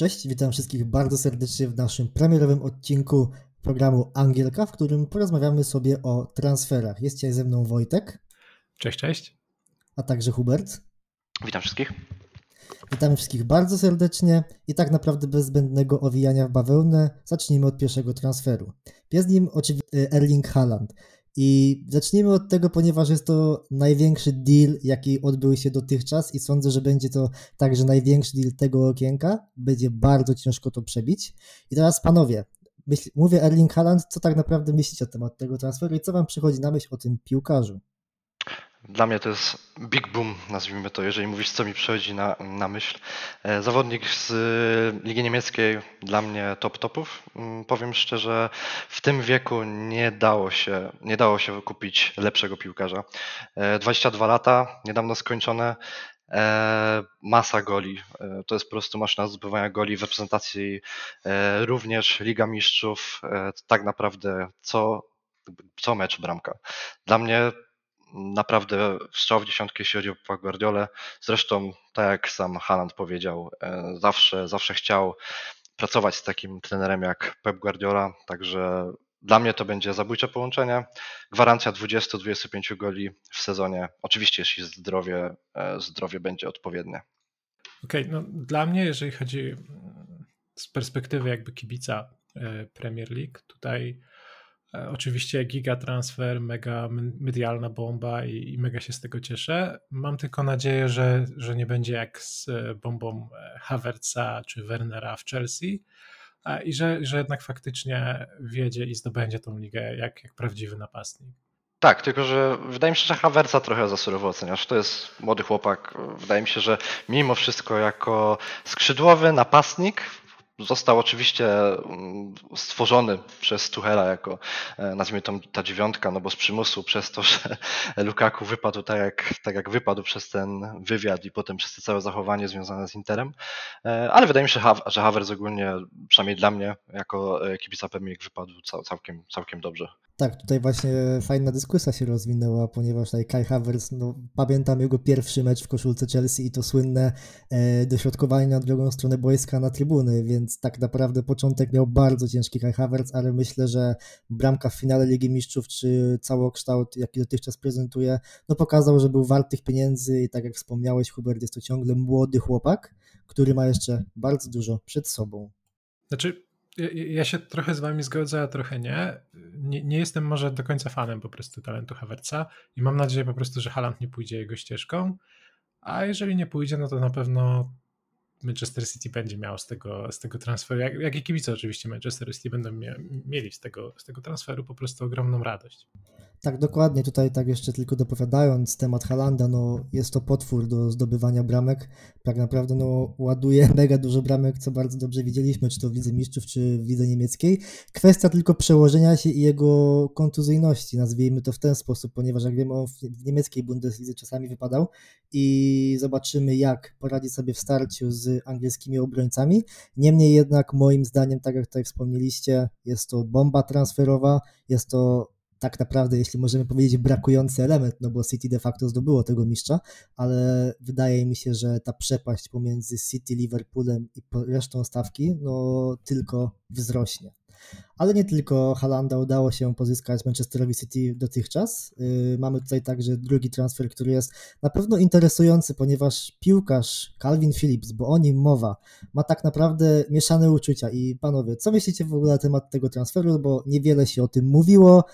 Cześć, witam wszystkich bardzo serdecznie w naszym premierowym odcinku programu Angielka, w którym porozmawiamy sobie o transferach. Jest dzisiaj ze mną Wojtek. Cześć, cześć. A także Hubert. Witam wszystkich. Witamy wszystkich bardzo serdecznie i tak naprawdę bez zbędnego owijania w bawełnę zacznijmy od pierwszego transferu. Jest nim oczywiście Erling Haaland. I zacznijmy od tego, ponieważ jest to największy deal, jaki odbył się dotychczas i sądzę, że będzie to także największy deal tego okienka. Będzie bardzo ciężko to przebić. I teraz panowie, myśl, mówię Erling Haaland, co tak naprawdę myślicie na temat tego transferu i co wam przychodzi na myśl o tym piłkarzu? Dla mnie to jest big boom, nazwijmy to, jeżeli mówisz, co mi przychodzi na, na myśl. E, zawodnik z e, Ligi Niemieckiej dla mnie top topów. Mm, powiem szczerze, w tym wieku nie dało się, nie dało się kupić lepszego piłkarza. 22 e, lata, niedawno skończone, masa goli. To jest po prostu maszyna zdobywania goli w reprezentacji również Liga Mistrzów. Tak naprawdę co, co mecz bramka. Dla mnie naprawdę strzał w dziesiątkę, jeśli chodzi o Guardiolę. Zresztą, tak jak sam Haaland powiedział, e, zawsze, zawsze chciał pracować z takim trenerem jak Pep Guardiola, także dla mnie to będzie zabójcze połączenie. Gwarancja 20-25 goli w sezonie. Oczywiście, jeśli zdrowie, e, zdrowie będzie odpowiednie. Okej, okay, no dla mnie, jeżeli chodzi z perspektywy jakby kibica e, Premier League, tutaj oczywiście giga transfer, mega medialna bomba i, i, mega się z tego cieszę. Mam tylko nadzieję, że, że nie będzie jak z e, bombą e, Havertza czy Wernera w Chelsea i że, że jednak faktycznie wiedzie i zdobędzie tą ligę jak, jak prawdziwy napastnik. Tak, tylko że wydaje mi się, że Havertza trochę za surowo oceniasz. To jest młody chłopak. Wydaje mi się, że mimo wszystko jako skrzydłowy napastnik Został oczywiście mm, stworzony przez Tuchela jako, e, nazwijmy to ta dziewiątka, no bo z przymusu przez to, że Lukaku wypadł tak jak, tak jak wypadł przez ten wywiad i potem przez to całe zachowanie związane z Interem. E, ale wydaje mi się, że Havertz ogólnie, przynajmniej dla mnie, jako e, kibica Premier wypadł całkiem, całkiem dobrze. Tak, tutaj właśnie fajna dyskusja się rozwinęła, ponieważ tutaj Kai Havertz, no, pamiętam jego pierwszy mecz w koszulce Chelsea i to słynne e, dośrodkowanie na drugą stronę boiska na trybuny, więc tak naprawdę początek miał bardzo ciężki Kai Havertz, ale myślę, że bramka w finale Ligi Mistrzów, czy całokształt, jaki dotychczas prezentuje, no pokazał, że był wart tych pieniędzy i tak jak wspomniałeś Hubert, jest to ciągle młody chłopak, który ma jeszcze bardzo dużo przed sobą. Znaczy, ja się trochę z wami zgodzę, a trochę nie. nie. nie. jestem może do końca fanem po prostu talentu Havertza i mam nadzieję po prostu, że Haaland nie pójdzie jego ścieżką, a jeżeli nie pójdzie, no to na pewno Manchester City będzie miał z tego, z tego transferu, jak, jak i kibice oczywiście Manchester City będą mieli z tego, z tego transferu po prostu ogromną radość. Tak, dokładnie. Tutaj tak jeszcze tylko dopowiadając temat Halanda, no jest to potwór do zdobywania bramek. Tak naprawdę no ładuje mega dużo bramek, co bardzo dobrze widzieliśmy, czy to w Lidze Mistrzów, czy w Lidze Niemieckiej. Kwestia tylko przełożenia się i jego kontuzyjności, nazwijmy to w ten sposób, ponieważ jak wiemy, on w niemieckiej Bundeslidze czasami wypadał i zobaczymy, jak poradzi sobie w starciu z angielskimi obrońcami. Niemniej jednak moim zdaniem, tak jak tutaj wspomnieliście, jest to bomba transferowa, jest to tak naprawdę, jeśli możemy powiedzieć, brakujący element, no bo City de facto zdobyło tego mistrza, ale wydaje mi się, że ta przepaść pomiędzy City, Liverpoolem i resztą stawki, no tylko wzrośnie. Ale nie tylko Halanda udało się pozyskać Manchesterowi City dotychczas. Yy, mamy tutaj także drugi transfer, który jest na pewno interesujący, ponieważ piłkarz Calvin Phillips, bo o nim mowa, ma tak naprawdę mieszane uczucia. I panowie, co myślicie w ogóle na temat tego transferu, bo niewiele się o tym mówiło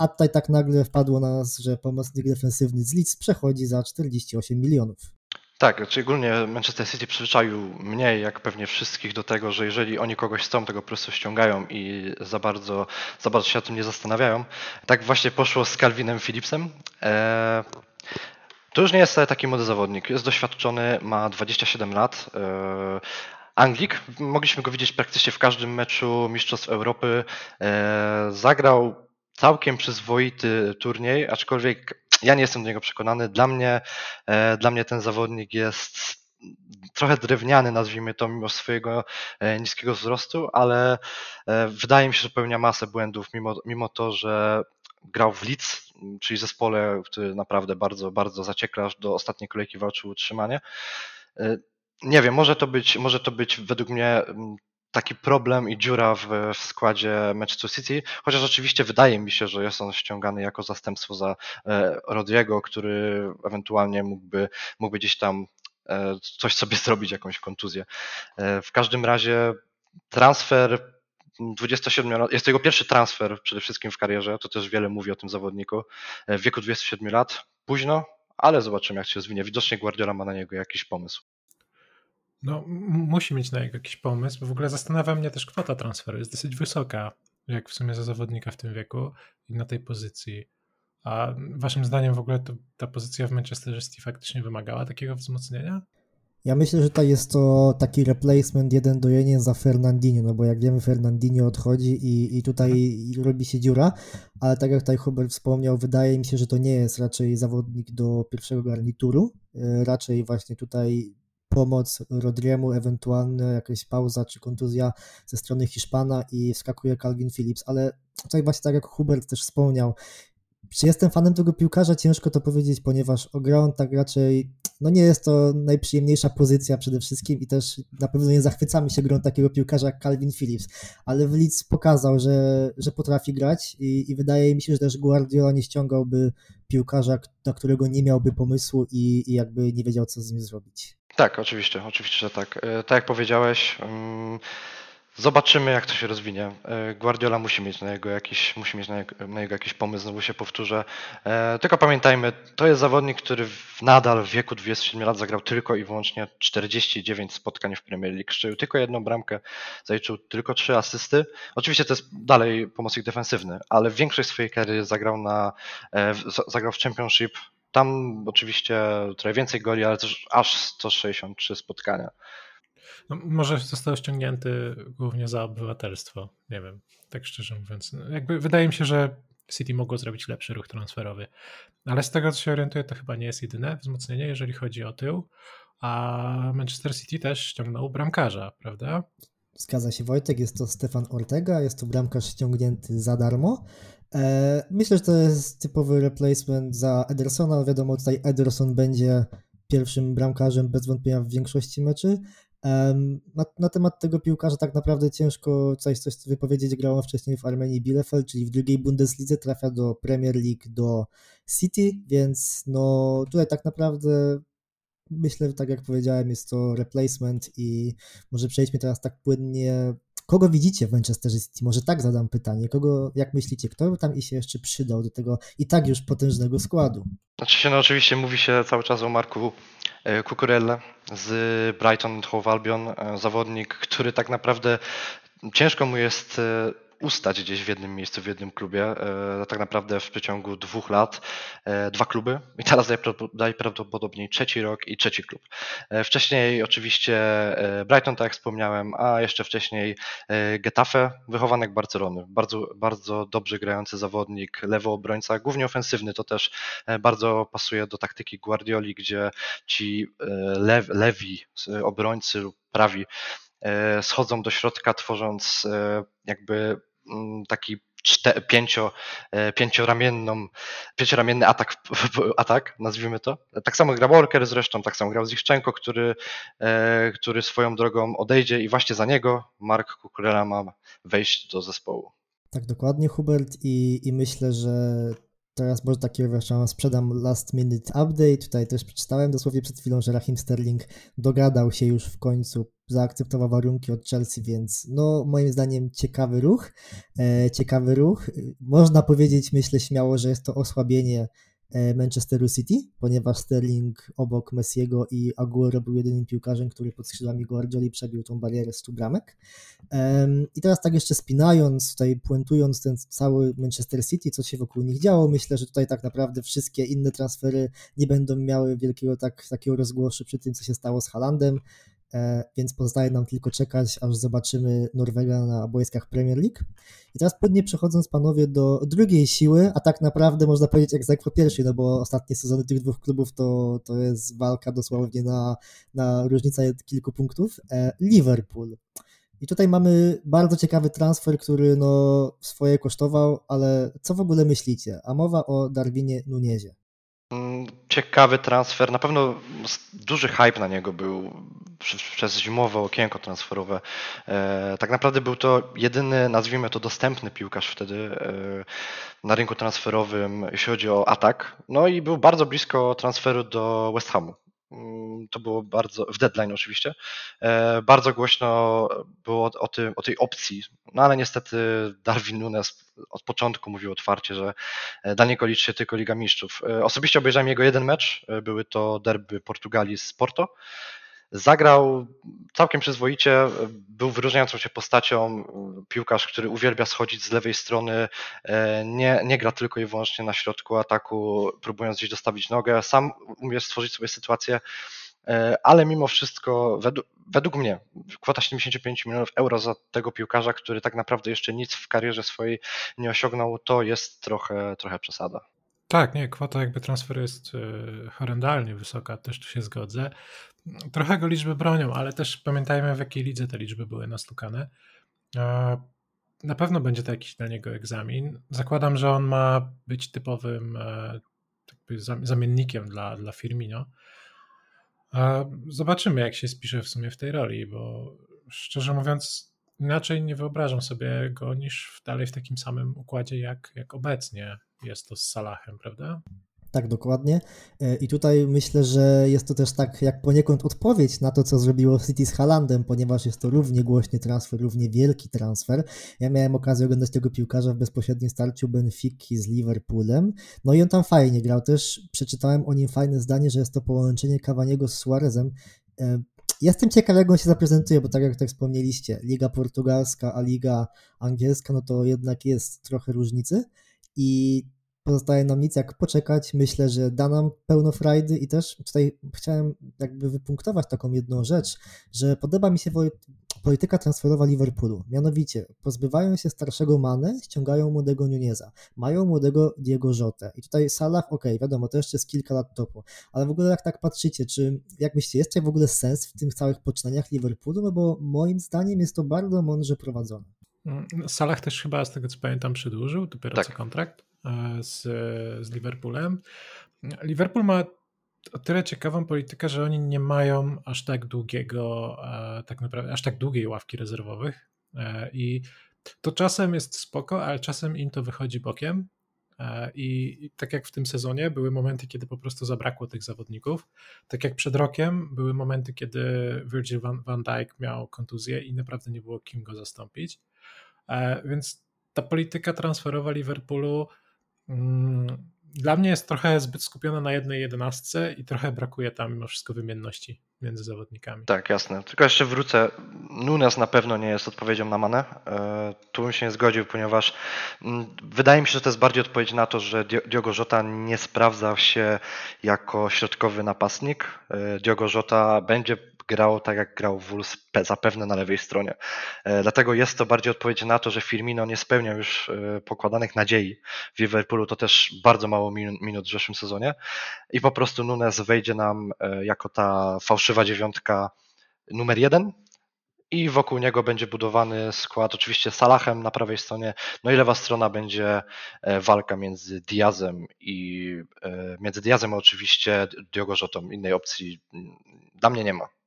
a tutaj tak nagle wpadło na nas, że pomocnik defensywny z Leeds przechodzi za 48 milionów. Tak, szczególnie Manchester City przyzwyczaił mnie, jak pewnie wszystkich, do tego, że jeżeli oni kogoś chcą, tego po prostu ściągają i za bardzo, za bardzo się o tym nie zastanawiają. Tak właśnie poszło z Calvinem Phillipsem. Eee, to już nie jest taki młody zawodnik. Jest doświadczony, ma 27 lat. Eee, Anglik. Mogliśmy go widzieć praktycznie w każdym meczu Mistrzostw Europy. Eee, zagrał całkiem przyzwoity turniej, aczkolwiek ja nie jestem do niego przekonany. Dla mnie, e, dla mnie ten zawodnik jest trochę drewniany, nazwijmy to, mimo swojego e, niskiego wzrostu, ale e, wydaje mi się, że popełnia masę błędów, mimo, mimo to, że grał w Leeds, czyli zespole, który naprawdę bardzo, bardzo zaciekla, do ostatniej kolejki walczył o utrzymanie. nie wiem, może to być, może to być według mnie mm, taki problem i dziura w, w składzie Manchester City, chociaż oczywiście wydaje mi się, że jest on ściągany jako zastępstwo za e, Rodriego, który ewentualnie mógłby, mógłby gdzieś tam e, coś sobie zrobić, jakąś kontuzję. E, w każdym razie transfer 27 lat, jest to jego pierwszy transfer przede wszystkim w karierze, to też wiele mówi o tym zawodniku. W wieku 27 lat, późno, ale zobaczymy jak się rozwinie. Widocznie Guardiola ma na niego jakiś pomysł. No, musi mieć na niego jakiś pomysł, bo w ogóle zastanawia mnie też kwota transferu. Jest dosyć wysoka, jak w sumie za zawodnika w tym wieku i na tej pozycji. A waszym zdaniem w ogóle to, ta pozycja w Manchester City faktycznie wymagała takiego wzmocnienia? Ja myślę, że tutaj jest to taki replacement jeden do jeden za Fernandinho, no bo jak wiemy Fernandinho odchodzi i, i tutaj robi się dziura, ale tak jak tutaj Hubert wspomniał, wydaje mi się, że to nie jest raczej zawodnik do pierwszego garnituru, e, raczej właśnie tutaj pomoc Rodriemu, ewentualnie jakaś pauza czy kontuzja ze strony Hiszpana i wskakuje Calvin Phillips, ale tutaj właśnie tak jak Hubert też wspomniał, czy jestem fanem tego piłkarza? Ciężko to powiedzieć, ponieważ ograł tak raczej, no nie jest to najprzyjemniejsza pozycja przede wszystkim i też na pewno nie zachwycamy się grą takiego piłkarza jak Calvin Phillips, ale w Leeds pokazał, że, że potrafi grać i, i wydaje mi się, że też Guardiola nie ściągałby piłkarza, na którego nie miałby pomysłu i, i jakby nie wiedział, co z nim zrobić. Tak, oczywiście, oczywiście, że tak. E, tak jak powiedziałeś, mm, zobaczymy jak to się rozwinie. E, Guardiola musi mieć na jego jakiś, musi mieć na jego, jakiś pomysł, znowu się powtórzę. E, tylko pamiętajmy, to jest zawodnik, który nadal w wieku 27 lat zagrał tylko i wyłącznie 49 spotkań w Premier League. Szczelił tylko jedną bramkę, zaliczył tylko trzy asysty. Oczywiście to jest dalej pomocnik defensywny, ale większość swojej kariery zagrał na zagrał w Championship, tam oczywiście trochę więcej goli, ale też aż 163 spotkania. No, może został ściągnięty głównie za obywatelstwo. Nie wiem, tak szczerze mówiąc. No, jakby wydaje mi się, że City mogło zrobić lepszy ruch transferowy. Ale z tego, co się orientuję, to chyba nie jest jedyne wzmocnienie, jeżeli chodzi o tył. A Manchester City też ściągnął bramkarza, prawda? Zgadza się Wojtek, jest to Stefan Ortega, jest to bramkarz ściągnięty za darmo. E, myślę, że to jest typowy replacement za Edersona. Wiadomo, tutaj Ederson będzie pierwszym bramkarzem bez wątpienia w większości meczy. Na, na, temat tego piłkarza tak naprawdę ciężko coś, coś wypowiedzieć. Grał wcześniej w Armenii Bielefeld, czyli w drugiej Bundeslidze, trafia do Premier League, do City, więc no tutaj tak naprawdę myślę, tak jak powiedziałem, jest to replacement i może przejdźmy teraz tak płynnie Kogo widzicie w Manchester City? Może tak zadam pytanie. Kogo, jak myślicie, kto by tam i się jeszcze przydał do tego i tak już potężnego składu? Znaczy się, no oczywiście mówi się cały czas o Marku Kukurelle z Brighton Hove Albion, e, zawodnik, który tak naprawdę ciężko mu jest e, ustać gdzieś w jednym miejscu, w jednym klubie. E, tak naprawdę w przeciągu dwóch lat e, dwa kluby i teraz najprawdopodobniej trzeci rok i trzeci klub. E, wcześniej oczywiście Brighton, tak jak wspomniałem, a jeszcze wcześniej Getafe, wychowanek Barcelony. Bardzo, bardzo dobrze grający zawodnik, lewo obrońca, głównie ofensywny, to też bardzo pasuje do taktyki Guardioli, gdzie ci lew, lewi obrońcy lub prawi schodzą do środka, tworząc jakby taki czte, pięcio, e, pięcioramienną, pięcioramienny atak, atak, nazwijmy to. Tak samo grał Walker zresztą, tak samo grał Zichczenko, który, e, który swoją drogą odejdzie i właśnie za niego Mark Kukurela ma wejść do zespołu. Tak, dokładnie Hubert i, i myślę, że teraz może taki przepraszam, sprzedam last minute update. Tutaj też przeczytałem dosłownie przed chwilą, że Rahim Sterling dogadał się już w końcu, zaakceptował warunki od Chelsea, więc no moim zdaniem ciekawy ruch. E, ciekawy ruch. Można powiedzieć, myślę śmiało, że jest to osłabienie Manchesteru City, ponieważ Sterling obok Messiego i Aguero był jedynym piłkarzem, który pod skrzydłami Guardioli przebił tą barierę 100 bramek. I teraz tak jeszcze spinając, tutaj puentując ten cały Manchester City, co się wokół nich działo, myślę, że tutaj tak naprawdę wszystkie inne transfery nie będą miały wielkiego tak, takiego rozgłosu przy tym, co się stało z Halandem. E, więc pozostaje nam tylko czekać, aż zobaczymy Norwega na boiskach Premier League. I teraz płynnie przechodząc panowie do drugiej siły, a tak naprawdę można powiedzieć po pierwszej, no bo ostatnie sezony tych dwóch klubów to, to jest walka dosłownie na, na różnicę kilku punktów. E, Liverpool. I tutaj mamy bardzo ciekawy transfer, który no swoje kosztował, ale co w ogóle myślicie? A mowa o Darwinie Nuniezie. Mm, ciekawy transfer, na pewno duży hype na niego był przez zimowe okienko transferowe. Tak naprawdę był to jedyny, nazwijmy to, dostępny piłkarz wtedy na rynku transferowym, jeśli chodzi o atak. No i był bardzo blisko transferu do West Hamu. Mm, to było bardzo, w deadline oczywiście, e, bardzo głośno było o, tym, o tej opcji, no ale niestety Darwin Nunes od początku mówił otwarcie, że e, dla niego liczy się tylko Liga Mistrzów. E, osobiście obejrzałem jego jeden mecz, były to derby Portugalii z Porto Zagrał całkiem przyzwoicie, był wyróżniającą się postacią, piłkarz, który uwielbia schodzić z lewej strony, e, nie, nie gra tylko i wyłącznie na środku ataku, próbując gdzieś dostawić nogę, sam umie stworzyć sobie sytuację, e, ale mimo wszystko, według, według mnie, kwota 75 milionów euro za tego piłkarza, który tak naprawdę jeszcze nic w karierze swojej nie osiągnął, to jest trochę, trochę przesada. Tak, nie, kwota jakby transferu jest e, horrendalnie wysoka, też tu się zgodzę. Trochę go liczby bronią, ale też pamiętajmy w jakiej lidze te liczby były nastukane. Na pewno będzie to jakiś dla niego egzamin. Zakładam, że on ma być typowym e, zamiennikiem dla, dla Firmino. Zobaczymy, jak się spisze w sumie w tej roli, bo szczerze mówiąc, inaczej nie wyobrażam sobie go niż dalej w takim samym układzie, jak, jak obecnie jest to z Salahem, prawda? Tak, dokładnie. E, I tutaj myślę, że jest to też tak jak poniekąd odpowiedź na to, co zrobiło City z Halandem, ponieważ jest to równie głośny transfer, równie wielki transfer. Ja miałem okazję oglądać tego piłkarza w bezpośrednim starciu Benfiki z Liverpoolem. No i on tam fajnie grał. Też przeczytałem o nim fajne zdanie, że jest to połączenie Cavaniego z Suarezem. E, jestem ciekaw, jak on się zaprezentuje, bo tak jak tak wspomnieliście, Liga Portugalska, a Liga Angielska, no to jednak jest trochę różnicy. I pozostaje nam nic jak poczekać. Myślę, że da nam pełno frajdy i też tutaj chciałem jakby wypunktować taką jedną rzecz, że podoba mi się polityka transferowa Liverpoolu. Mianowicie pozbywają się starszego Mane, ściągają młodego Nuneza, mają młodego Diego Jota i tutaj Salah, ok, wiadomo, to jeszcze jest kilka lat topu, ale w ogóle jak tak patrzycie, czy jak myślicie, jest tutaj w ogóle sens w tych całych poczynaniach Liverpoolu, no bo moim zdaniem jest to bardzo mądrze prowadzone. Mm, Salah też chyba, z tego co pamiętam, przedłużył dopiero tak. co kontrakt. E, z, z Liverpoolem. Liverpool ma o tyle ciekawą politykę, że oni nie mają aż tak długiego, e, tak naprawdę, aż tak długiej ławki rezerwowych e, i to czasem jest spoko, ale czasem im to wychodzi bokiem. I, I, tak jak w tym sezonie były momenty, kiedy po prostu zabrakło tych zawodników. Tak jak przed rokiem były momenty, kiedy Virgil van, van Dijk miał kontuzję i naprawdę nie było kim go zastąpić. Więc ta polityka transferowa Liverpoolu Mm, dla mnie jest trochę zbyt skupiona na jednej jedenastce i trochę brakuje tam mimo wszystko wymienności między zawodnikami. Tak, jasne. Tylko jeszcze wrócę. Nunes na pewno nie jest odpowiedzią na Manę. E, tu bym się nie zgodził, ponieważ mm, wydaje mi się, że to jest bardziej odpowiedź na to, że Diogo Jota nie sprawdza się jako środkowy napastnik. E, Diogo Jota będzie grał tak jak grał Wolves zapewne na lewej stronie. E, dlatego jest to bardziej odpowiedź na to, że Firmino nie spełniał już e, pokładanych nadziei w Liverpoolu, to też bardzo mało minut w zeszłym sezonie i po prostu Nunes wejdzie nam e, jako ta fałszywa dziewiątka numer jeden, i wokół niego będzie budowany skład oczywiście Salahem na prawej stronie, no i lewa strona będzie walka między Diazem i między Diazem oczywiście Diogo Jotą. Innej opcji mm, dla mnie nie ma.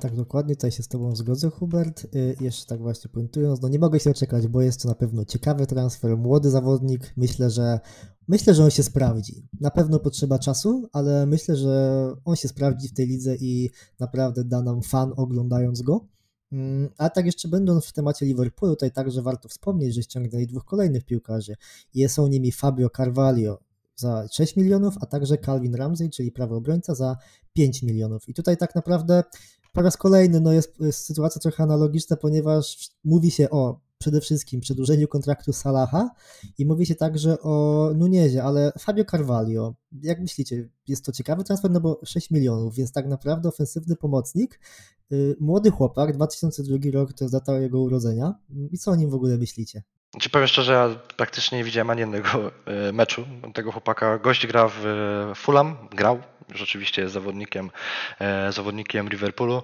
Tak, dokładnie, tutaj się z Tobą zgodzę, Hubert. Y, jeszcze tak właśnie pointując, no nie mogę się oczekać, bo jest to na pewno ciekawy transfer, młody zawodnik. Myślę, że myślę, że on się sprawdzi. Na pewno potrzeba czasu, ale myślę, że on się sprawdzi w tej lidze i naprawdę da nam fan oglądając go. Mm, a tak jeszcze będąc w temacie Liverpoolu, tutaj także warto wspomnieć, że ściągnęli dwóch kolejnych piłkarzy i są nimi Fabio Carvalho za 6 milionów, a także Calvin Ramsey, czyli prawy obrońca za 5 milionów. I tutaj tak naprawdę po raz kolejny no jest, jest sytuacja trochę analogiczna, ponieważ mówi się o przede wszystkim przedłużeniu kontraktu Salaha i mówi się także o Nuniezie, ale Fabio Carvalho, jak myślicie, jest to ciekawy transfer, no bo 6 milionów, więc tak naprawdę ofensywny pomocnik, yy, młody chłopak, 2002 rok to jest data jego urodzenia i co o nim w ogóle myślicie? Ci powiem szczerze, ja praktycznie nie widziałem ani jednego y, meczu tego chłopaka. Gość gra w y, Fulham, grał rzeczywiście jest zawodnikiem, e, zawodnikiem Liverpoolu.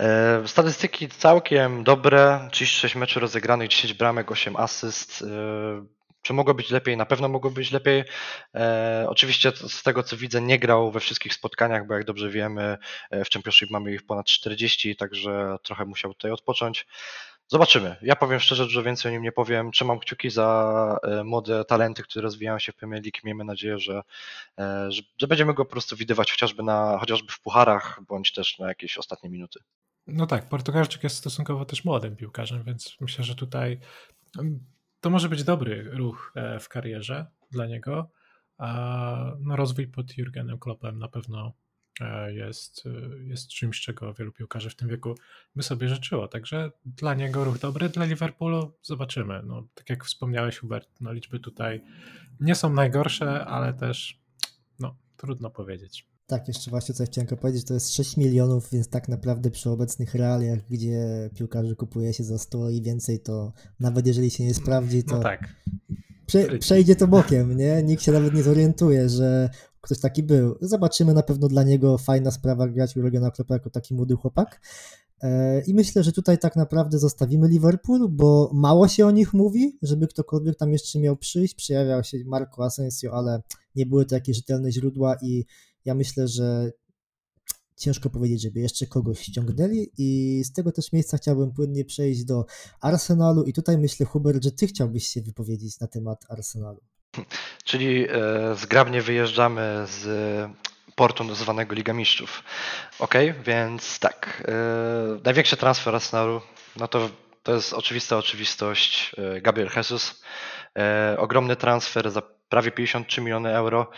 E, statystyki całkiem dobre, 36 meczów rozegranych, 10 bramek, 8 asyst. E, Czy mogło być lepiej? Na pewno mogło być lepiej. E, oczywiście z tego co widzę, nie grał we wszystkich spotkaniach, bo jak dobrze wiemy, w Championship mamy ich ponad 40, także trochę musiał tutaj odpocząć. Zobaczymy. Ja powiem szczerze, dużo więcej o nim nie powiem. Trzymam kciuki za e, młode talenty, które rozwijają się w Premier League. Miejmy nadzieję, że, e, że, że będziemy go po prostu widywać chociażby, na, chociażby w pucharach, bądź też na jakieś ostatnie minuty. No tak, Portugalczyk jest stosunkowo też młodym piłkarzem, więc myślę, że tutaj mm, to może być dobry ruch e, w karierze dla niego. A no, rozwój pod Jurgenem Kloppem na pewno jest, e, jest czymś, czego wielu piłkarzy w tym wieku by sobie życzyło. Także dla niego ruch dobry, dla Liverpoolu zobaczymy. No, tak jak wspomniałeś, Hubert, no, liczby tutaj nie są najgorsze, ale też no, trudno powiedzieć. Tak, jeszcze właśnie coś chciałem powiedzieć, to jest 6 milionów, więc tak naprawdę przy obecnych realiach, gdzie piłkarzy kupuje się za 100 i więcej, to nawet jeżeli się nie sprawdzi, to no tak. Prze przejdzie to bokiem, nie? Nikt się nawet nie zorientuje, że ktoś taki był. Zobaczymy, na pewno dla niego fajna sprawa grać Jurgena Kloppa jako taki młody chłopak. E, I myślę, że tutaj tak naprawdę zostawimy Liverpool, bo mało się o nich mówi, żeby ktokolwiek tam jeszcze miał przyjść. Przejawiał się Marco Asensio, ale nie były to jakieś rzetelne źródła i ja myślę, że ciężko powiedzieć, żeby jeszcze kogoś ściągnęli i z tego też miejsca chciałbym płynnie przejść do Arsenalu i tutaj myślę Hubert, że ty chciałbyś się wypowiedzieć na temat Arsenalu. Czyli e, zgrabnie wyjeżdżamy z portu zwanego Liga Mistrzów. Ok, więc tak. E, największy transfer Arsenalu, no to to jest oczywista oczywistość. E, Gabriel Jesus. Ogromny transfer za prawie 53 miliony euro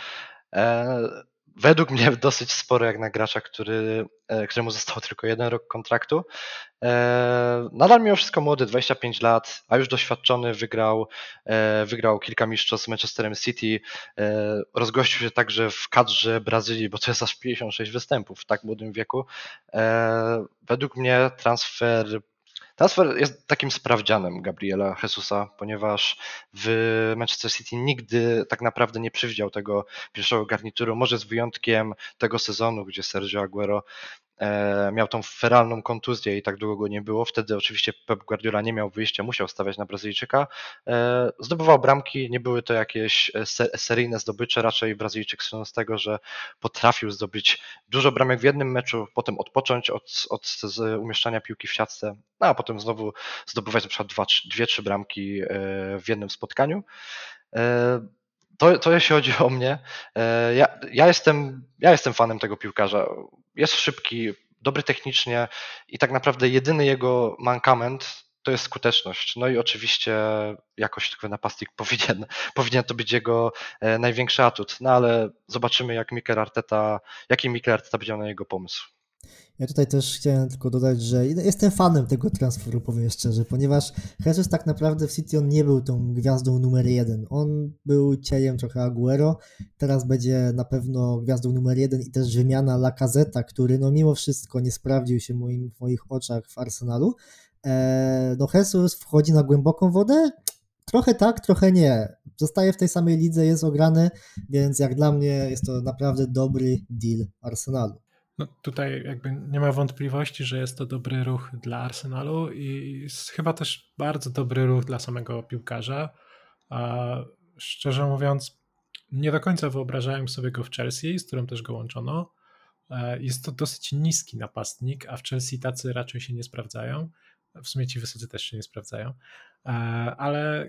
według mnie dosyć sporo jak na gracza, który, e, któremu został tylko jeden rok kontraktu. E, nadal mimo wszystko młody, 25 lat, a już doświadczony, wygrał, e, wygrał kilka mistrzostw z Manchesterem City, rozgościł się także w kadrze Brazylii, bo to jest aż 56 występów w tak młodym wieku. Według mnie transfer Transfer jest takim sprawdzianem Gabriela Jesusa, ponieważ w Manchester City nigdy tak naprawdę nie przewidział tego pierwszego garnituru, może z wyjątkiem tego sezonu, gdzie Sergio Aguero miał tą feralną kontuzję i tak długo go nie było. Wtedy oczywiście Pep Guardiola nie miał wyjścia, musiał stawiać na Brazylijczyka. E, zdobywał bramki, nie były to jakieś e, seryjne zdobycze, raczej Brazylijczyk słynął z tego, że potrafił zdobyć dużo bramek w jednym meczu, potem odpocząć od, od umieszczania piłki w siatce, no, a potem znowu zdobywać na przykład dwa, dwie, trzy bramki w jednym spotkaniu. To, to jeśli chodzi o mnie. Ja, ja, jestem, ja jestem fanem tego piłkarza jest szybki, dobry technicznie i tak naprawdę jedyny jego mankament to jest skuteczność. No i oczywiście jakoś tylko napastnik powinien, powinien to być jego e, największy atut. No ale zobaczymy, jak Mikel Arteta, jaki Mikel Arteta będzie na jego pomysł. Ja tutaj też chciałem tylko dodać, że jestem fanem tego transferu, powiem szczerze, ponieważ Jesus tak naprawdę w City on nie był tą gwiazdą numer jeden. On był cieniem trochę Aguero, teraz będzie na pewno gwiazdą numer jeden i też wymiana Lacazeta, który no mimo wszystko nie sprawdził się moim, w moich oczach w Arsenalu. Eee, no Jesus wchodzi na głęboką wodę, Trochę tak, trochę nie. Zostaje w tej samej lidze, jest ograny, więc jak dla mnie jest to naprawdę dobry deal Arsenalu. No tutaj jakby nie ma wątpliwości, że jest to dobry ruch dla Arsenalu i chyba też bardzo dobry ruch dla samego piłkarza. A szczerze mówiąc, nie do końca wyobrażałem sobie go w Chelsea, z którym też go łączono. E, jest to dosyć niski napastnik, a w Chelsea tacy raczej się nie sprawdzają. W sumie ci wysocy też się nie sprawdzają. E, ale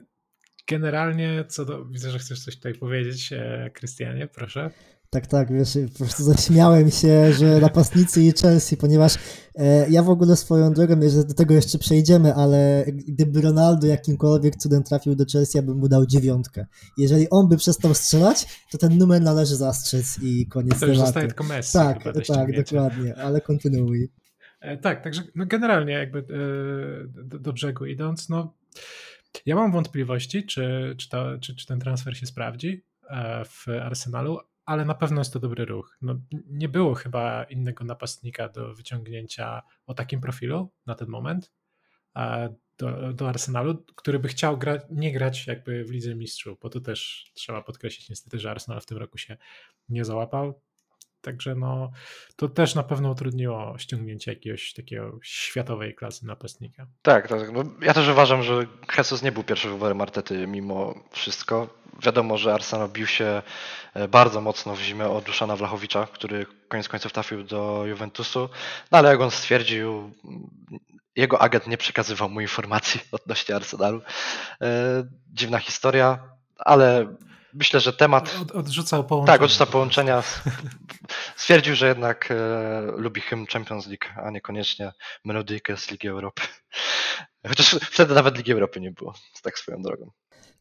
generalnie, co do. Widzę, że chcesz coś tutaj powiedzieć, e, Krystianie, proszę. Tak, tak, wiesz, po prostu zaśmiałem się, że napastnicy i Chelsea, ponieważ e, ja w ogóle swoją drogą, że do tego jeszcze przejdziemy, ale gdyby Ronaldo jakimkolwiek cudem trafił do Chelsea, ja bym mu dał dziewiątkę. Jeżeli on by przestał strzelać, to ten numer należy zastrzec i koniec to już zostaje tylko Messi. Tak, tak, dokładnie, ale kontynuuj. E, tak, także no generalnie jakby e, do, do, brzegu idąc, no ja mam wątpliwości, czy, czy, to, czy, czy ten transfer się sprawdzi e, w Arsenalu, ale na pewno jest to dobry ruch. No, nie było chyba innego napastnika do wyciągnięcia o takim profilu na ten moment do, do Arsenalu, który by chciał gra, nie grać jakby w Lidze Mistrzów, bo to też trzeba podkreślić niestety, że Arsenal w tym roku się nie załapał. Także no, to też na pewno utrudniło ściągnięcie jakiegoś takiego światowej klasy napastnika. Tak, tak. No, ja też uważam, że Jesus nie był pierwszym wyborem Artety mimo wszystko. Wiadomo, że Arsenal bił się e, bardzo mocno w zimę o Duszana Wlachowicza, który koniec końców trafił do Juventusu, no ale jak on stwierdził, jego agent nie przekazywał mu informacji odnośnie Arsenalu. E, dziwna historia, ale myślę, że temat. Od, odrzucał połączenia. Tak, odrzucał połączenia. Stwierdził, że jednak e, lubi hymn Champions League, a niekoniecznie melodyjkę z Ligi Europy. Chociaż wtedy nawet Ligi Europy nie było, tak swoją drogą.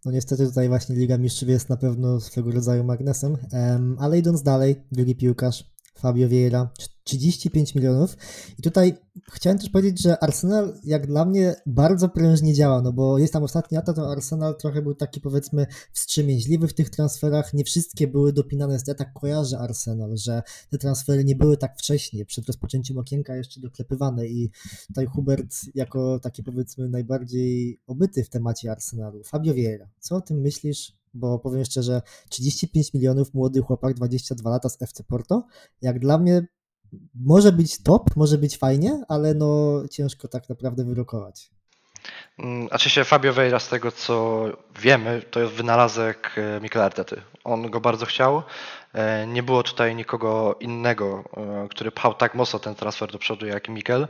No niestety tutaj właśnie Liga Mistrzów jest na pewno swego rodzaju magnesem, um, ale idąc dalej, drugi piłkarz, Fabio Vieira, 35 milionów. I tutaj chciałem też powiedzieć, że Arsenal jak dla mnie bardzo prężnie działa, no bo jest tam ostatni lata, to Arsenal trochę był taki powiedzmy wstrzemięźliwy w tych transferach, nie wszystkie były dopinane, ja tak kojarzę Arsenal, że te transfery nie były tak wcześnie, przed rozpoczęciem okienka jeszcze doklepywane i tutaj Hubert jako taki powiedzmy najbardziej obyty w temacie Arsenalu. Fabio Vieira, co o tym myślisz? Bo powiem szczerze, 35 milionów młody chłopak, 22 lata z FC Porto, jak dla mnie może być top, może być fajnie, ale no ciężko tak naprawdę wyrokować. Mm, a się Fabio Vieira z tego co wiemy, to jest wynalazek e, Mikel Artety. On go bardzo chciał. E, nie było tutaj nikogo innego, e, który pchał tak mocno ten transfer do przodu jak Mikel.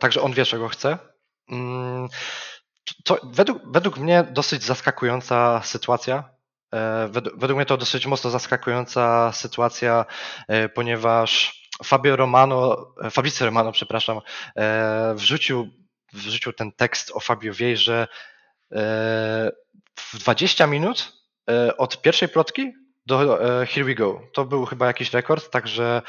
Także on wie, czego chce. To według, według mnie dosyć zaskakująca sytuacja. Według, według mnie to dosyć mocno zaskakująca sytuacja, ponieważ Fabio Romano, Fabricio Romano, przepraszam, e, wrzucił, wrzucił ten tekst o Fabio Wiejrze w 20 minut e, od pierwszej plotki do e, Here We Go. To był chyba jakiś rekord, także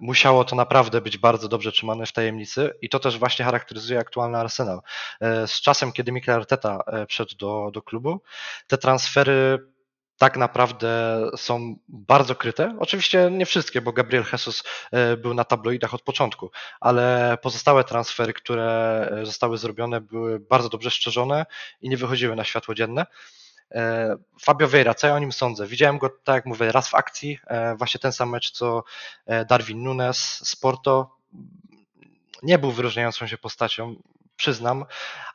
musiało to naprawdę być bardzo dobrze trzymane w tajemnicy i to też właśnie charakteryzuje aktualny Arsenal. Z czasem, kiedy Mikel Arteta wszedł do, do klubu, te transfery tak naprawdę są bardzo kryte. Oczywiście nie wszystkie, bo Gabriel Jesus e, był na tabloidach od początku, ale pozostałe transfery, które e, zostały zrobione, były bardzo dobrze szczerzone i nie wychodziły na światło dzienne. E, Fabio Vieira, co ja o nim sądzę? Widziałem go, tak jak mówię, raz w akcji, właśnie ten sam mecz co Darwin Nunes z Porto. Nie był wyróżniającą się postacią, przyznam,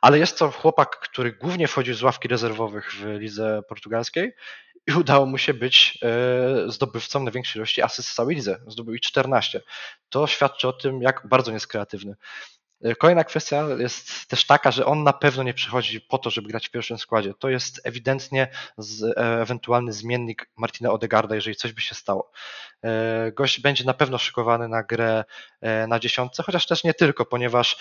ale jest to chłopak, który głównie wchodził z ławki rezerwowych w lidze portugalskiej i udało mu się być e, zdobywcą największej ilości asyst w całej lidze. Zdobył ich 14. To świadczy o tym, jak bardzo jest kreatywny. E, kolejna kwestia jest też taka, że on na pewno nie przychodzi po to, żeby grać w pierwszym składzie. To jest ewidentnie z, e, ewentualny zmiennik Martina Odegarda, jeżeli coś by się stało. Gość będzie na pewno szykowany na grę na dziesiątce, chociaż też nie tylko, ponieważ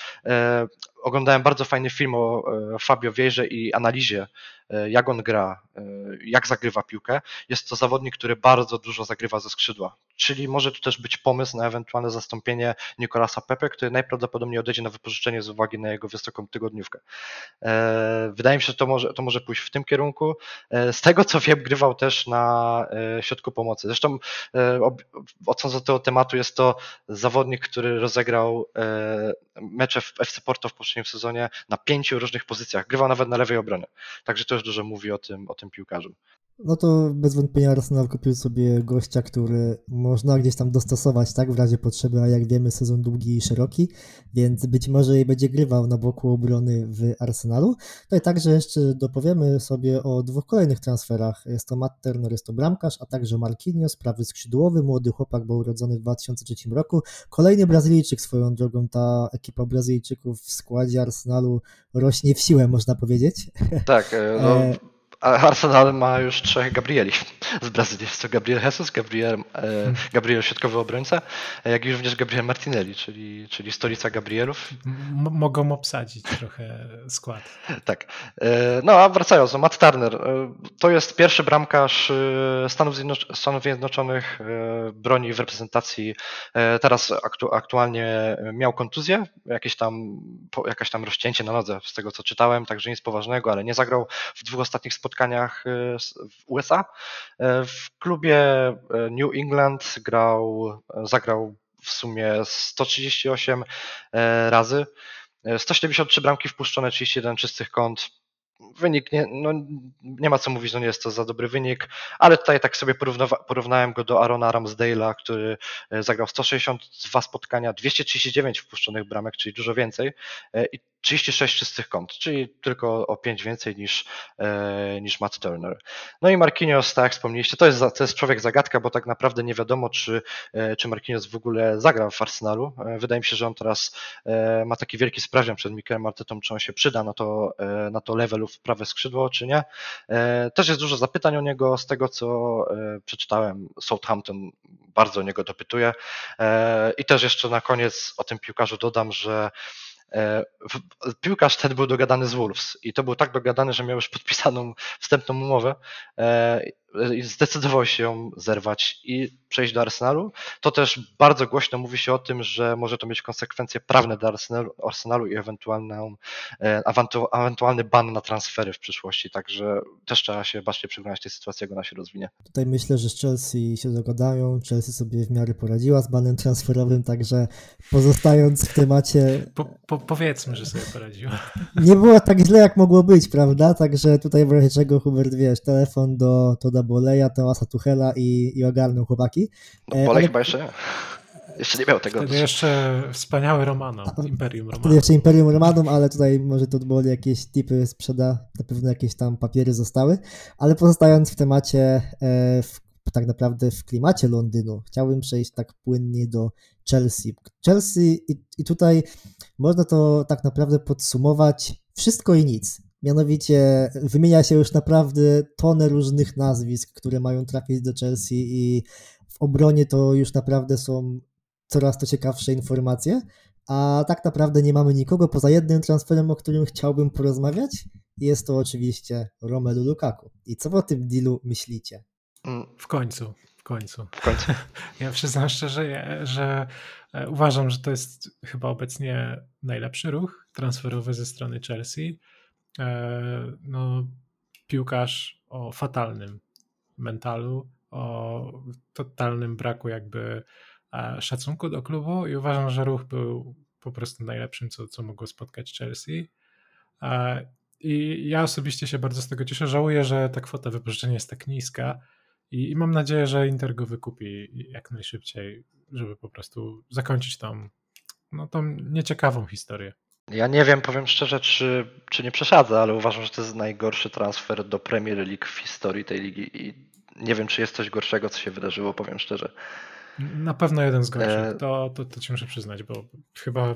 oglądałem bardzo fajny film o Fabio Wieże i analizie E, jak on gra, e, jak zagrywa piłkę. Jest to zawodnik, który bardzo dużo zagrywa ze skrzydła. Czyli może tu też być pomysł na ewentualne zastąpienie Nicolasa Pepe, który najprawdopodobniej odejdzie na wypożyczenie z uwagi na jego wysoką tygodniówkę. E, wydaje mi się, że to może, to może pójść w tym kierunku. Z tego co wiem, grywał też na środku pomocy. Zresztą odchodząc od tego tematu, jest to zawodnik, który rozegrał mecze w FC Porto w poprzednim sezonie na pięciu różnych pozycjach. Grywał nawet na lewej obronie. Także to już dużo mówi o tym, o tym piłkarzu. No to bez wątpienia Arsenal kupił sobie gościa, który można gdzieś tam dostosować, tak, w razie potrzeby, a jak wiemy sezon długi i szeroki, więc być może i będzie grywał na boku obrony w Arsenalu. No i także jeszcze dopowiemy sobie o dwóch kolejnych transferach. Jest to Matt Turner, jest to bramkarz, a także Marquinhos, prawy skrzydłowy, młody chłopak, był urodzony w 2003 roku. Kolejny Brazylijczyk swoją drogą, ta ekipa Brazylijczyków w składzie Arsenalu rośnie w siłę, można powiedzieć. Tak, e, no, e, Arsenal ma już trzech Gabrieli z Brazylii. Jest to Gabriel Jesus, Gabriel, e, hmm. Gabriel środkowy obrońca, jak i również Gabriel Martinelli, czyli, czyli stolica Gabrielów. M mogą obsadzić trochę skład. tak. E, no a wracając, no Matt Turner e, to jest pierwszy bramkarz Stanów, Stanów Zjednoczonych, broni w reprezentacji. Teraz aktu aktualnie miał kontuzję, jakieś tam, jakaś tam rozcięcie na nodze, z tego co czytałem, także nic poważnego, ale nie zagrał w dwóch ostatnich spotkaniach spotkaniach y, w USA. E, w klubie e, New England grał, zagrał w sumie 138 razy. 173 bramki wpuszczone, 31 czystych kąt. Wynik, nie, no, nie ma co mówić, no nie jest to za dobry wynik, ale tutaj tak sobie porównałem go do Arona Ramsdale'a, który e, zagrał 162 spotkania, 239 wpuszczonych bramek, czyli dużo więcej e, i 36 czystych kąt, czyli tylko o 5 więcej niż, e, niż Matt Turner. No i Marquinhos, tak jak wspomnieliście, to jest, to jest człowiek zagadka, bo tak naprawdę nie wiadomo, czy, czy Marquinhos w ogóle zagra w Arsenalu. Wydaje mi się, że on teraz ma taki wielki sprawdzian przed Mikelem Artetą, czy on się przyda na to, na to levelu w prawe skrzydło, czy nie. E, też jest dużo zapytań o niego, z tego co e, przeczytałem, Southampton bardzo o niego dopytuje. E, I też jeszcze na koniec o tym piłkarzu dodam, że piłkarz ten był dogadany z Wolves i to był tak dogadany, że miał już podpisaną wstępną umowę i zdecydował się ją zerwać i przejść do Arsenalu, to też bardzo głośno mówi się o tym, że może to mieć konsekwencje prawne dla Arsenalu, Arsenalu i ewentualną, e, ewentualny ban na transfery w przyszłości, także też trzeba się bacznie przyglądać tej sytuacji, jak ona się rozwinie. Tutaj myślę, że z Chelsea się dogadają, Chelsea sobie w miarę poradziła z banem transferowym, także pozostając w temacie... Po, po, powiedzmy, że sobie poradziła. Nie było tak źle, jak mogło być, prawda? Także tutaj w razie czego Hubert, wiesz, telefon do, do Boleja, Tomasa Tuchela i, i ogarnął chłopaki. No, Bolej ale... chyba jeszcze nie. Jeszcze nie miał tego. Wtedy jeszcze wspaniały Romano, Imperium Romano. Wtedy jeszcze Imperium Romanum, ale tutaj może to było jakieś tipy sprzeda, na pewno jakieś tam papiery zostały, ale pozostając w temacie, e, w, tak naprawdę w klimacie Londynu, chciałbym przejść tak płynnie do Chelsea. Chelsea i, i tutaj można to tak naprawdę podsumować wszystko i nic. Mianowicie wymienia się już naprawdę tonę różnych nazwisk, które mają trafić do Chelsea i w obronie to już naprawdę są coraz to ciekawsze informacje, a tak naprawdę nie mamy nikogo poza jednym transferem, o którym chciałbym porozmawiać. Jest to oczywiście Romelu Lukaku. I co o tym dealu myślicie? W końcu, końcu. W końcu. Ja przyznam szczerze, że e, uważam, że to jest chyba obecnie najlepszy ruch transferowy ze strony Chelsea E, no, piłkarz o fatalnym mentalu, o totalnym braku jakby e, szacunku do klubu i uważam, że ruch był po prostu najlepszym, co, co mogło spotkać Chelsea. I ja osobiście się bardzo z tego cieszę. Żałuję, że ta kwota wypożyczenia jest tak niska i, i mam nadzieję, że Inter go wykupi jak najszybciej, żeby po prostu zakończyć tą, no, tą nieciekawą historię. Ja nie wiem, powiem szczerze, czy, czy nie przesadzę, ale uważam, że to jest najgorszy transfer do Premier League w historii tej ligi i nie wiem, czy jest coś gorszego, co się wydarzyło, powiem szczerze. Na pewno jeden z gorszych, e... to, to, to ci muszę przyznać, bo chyba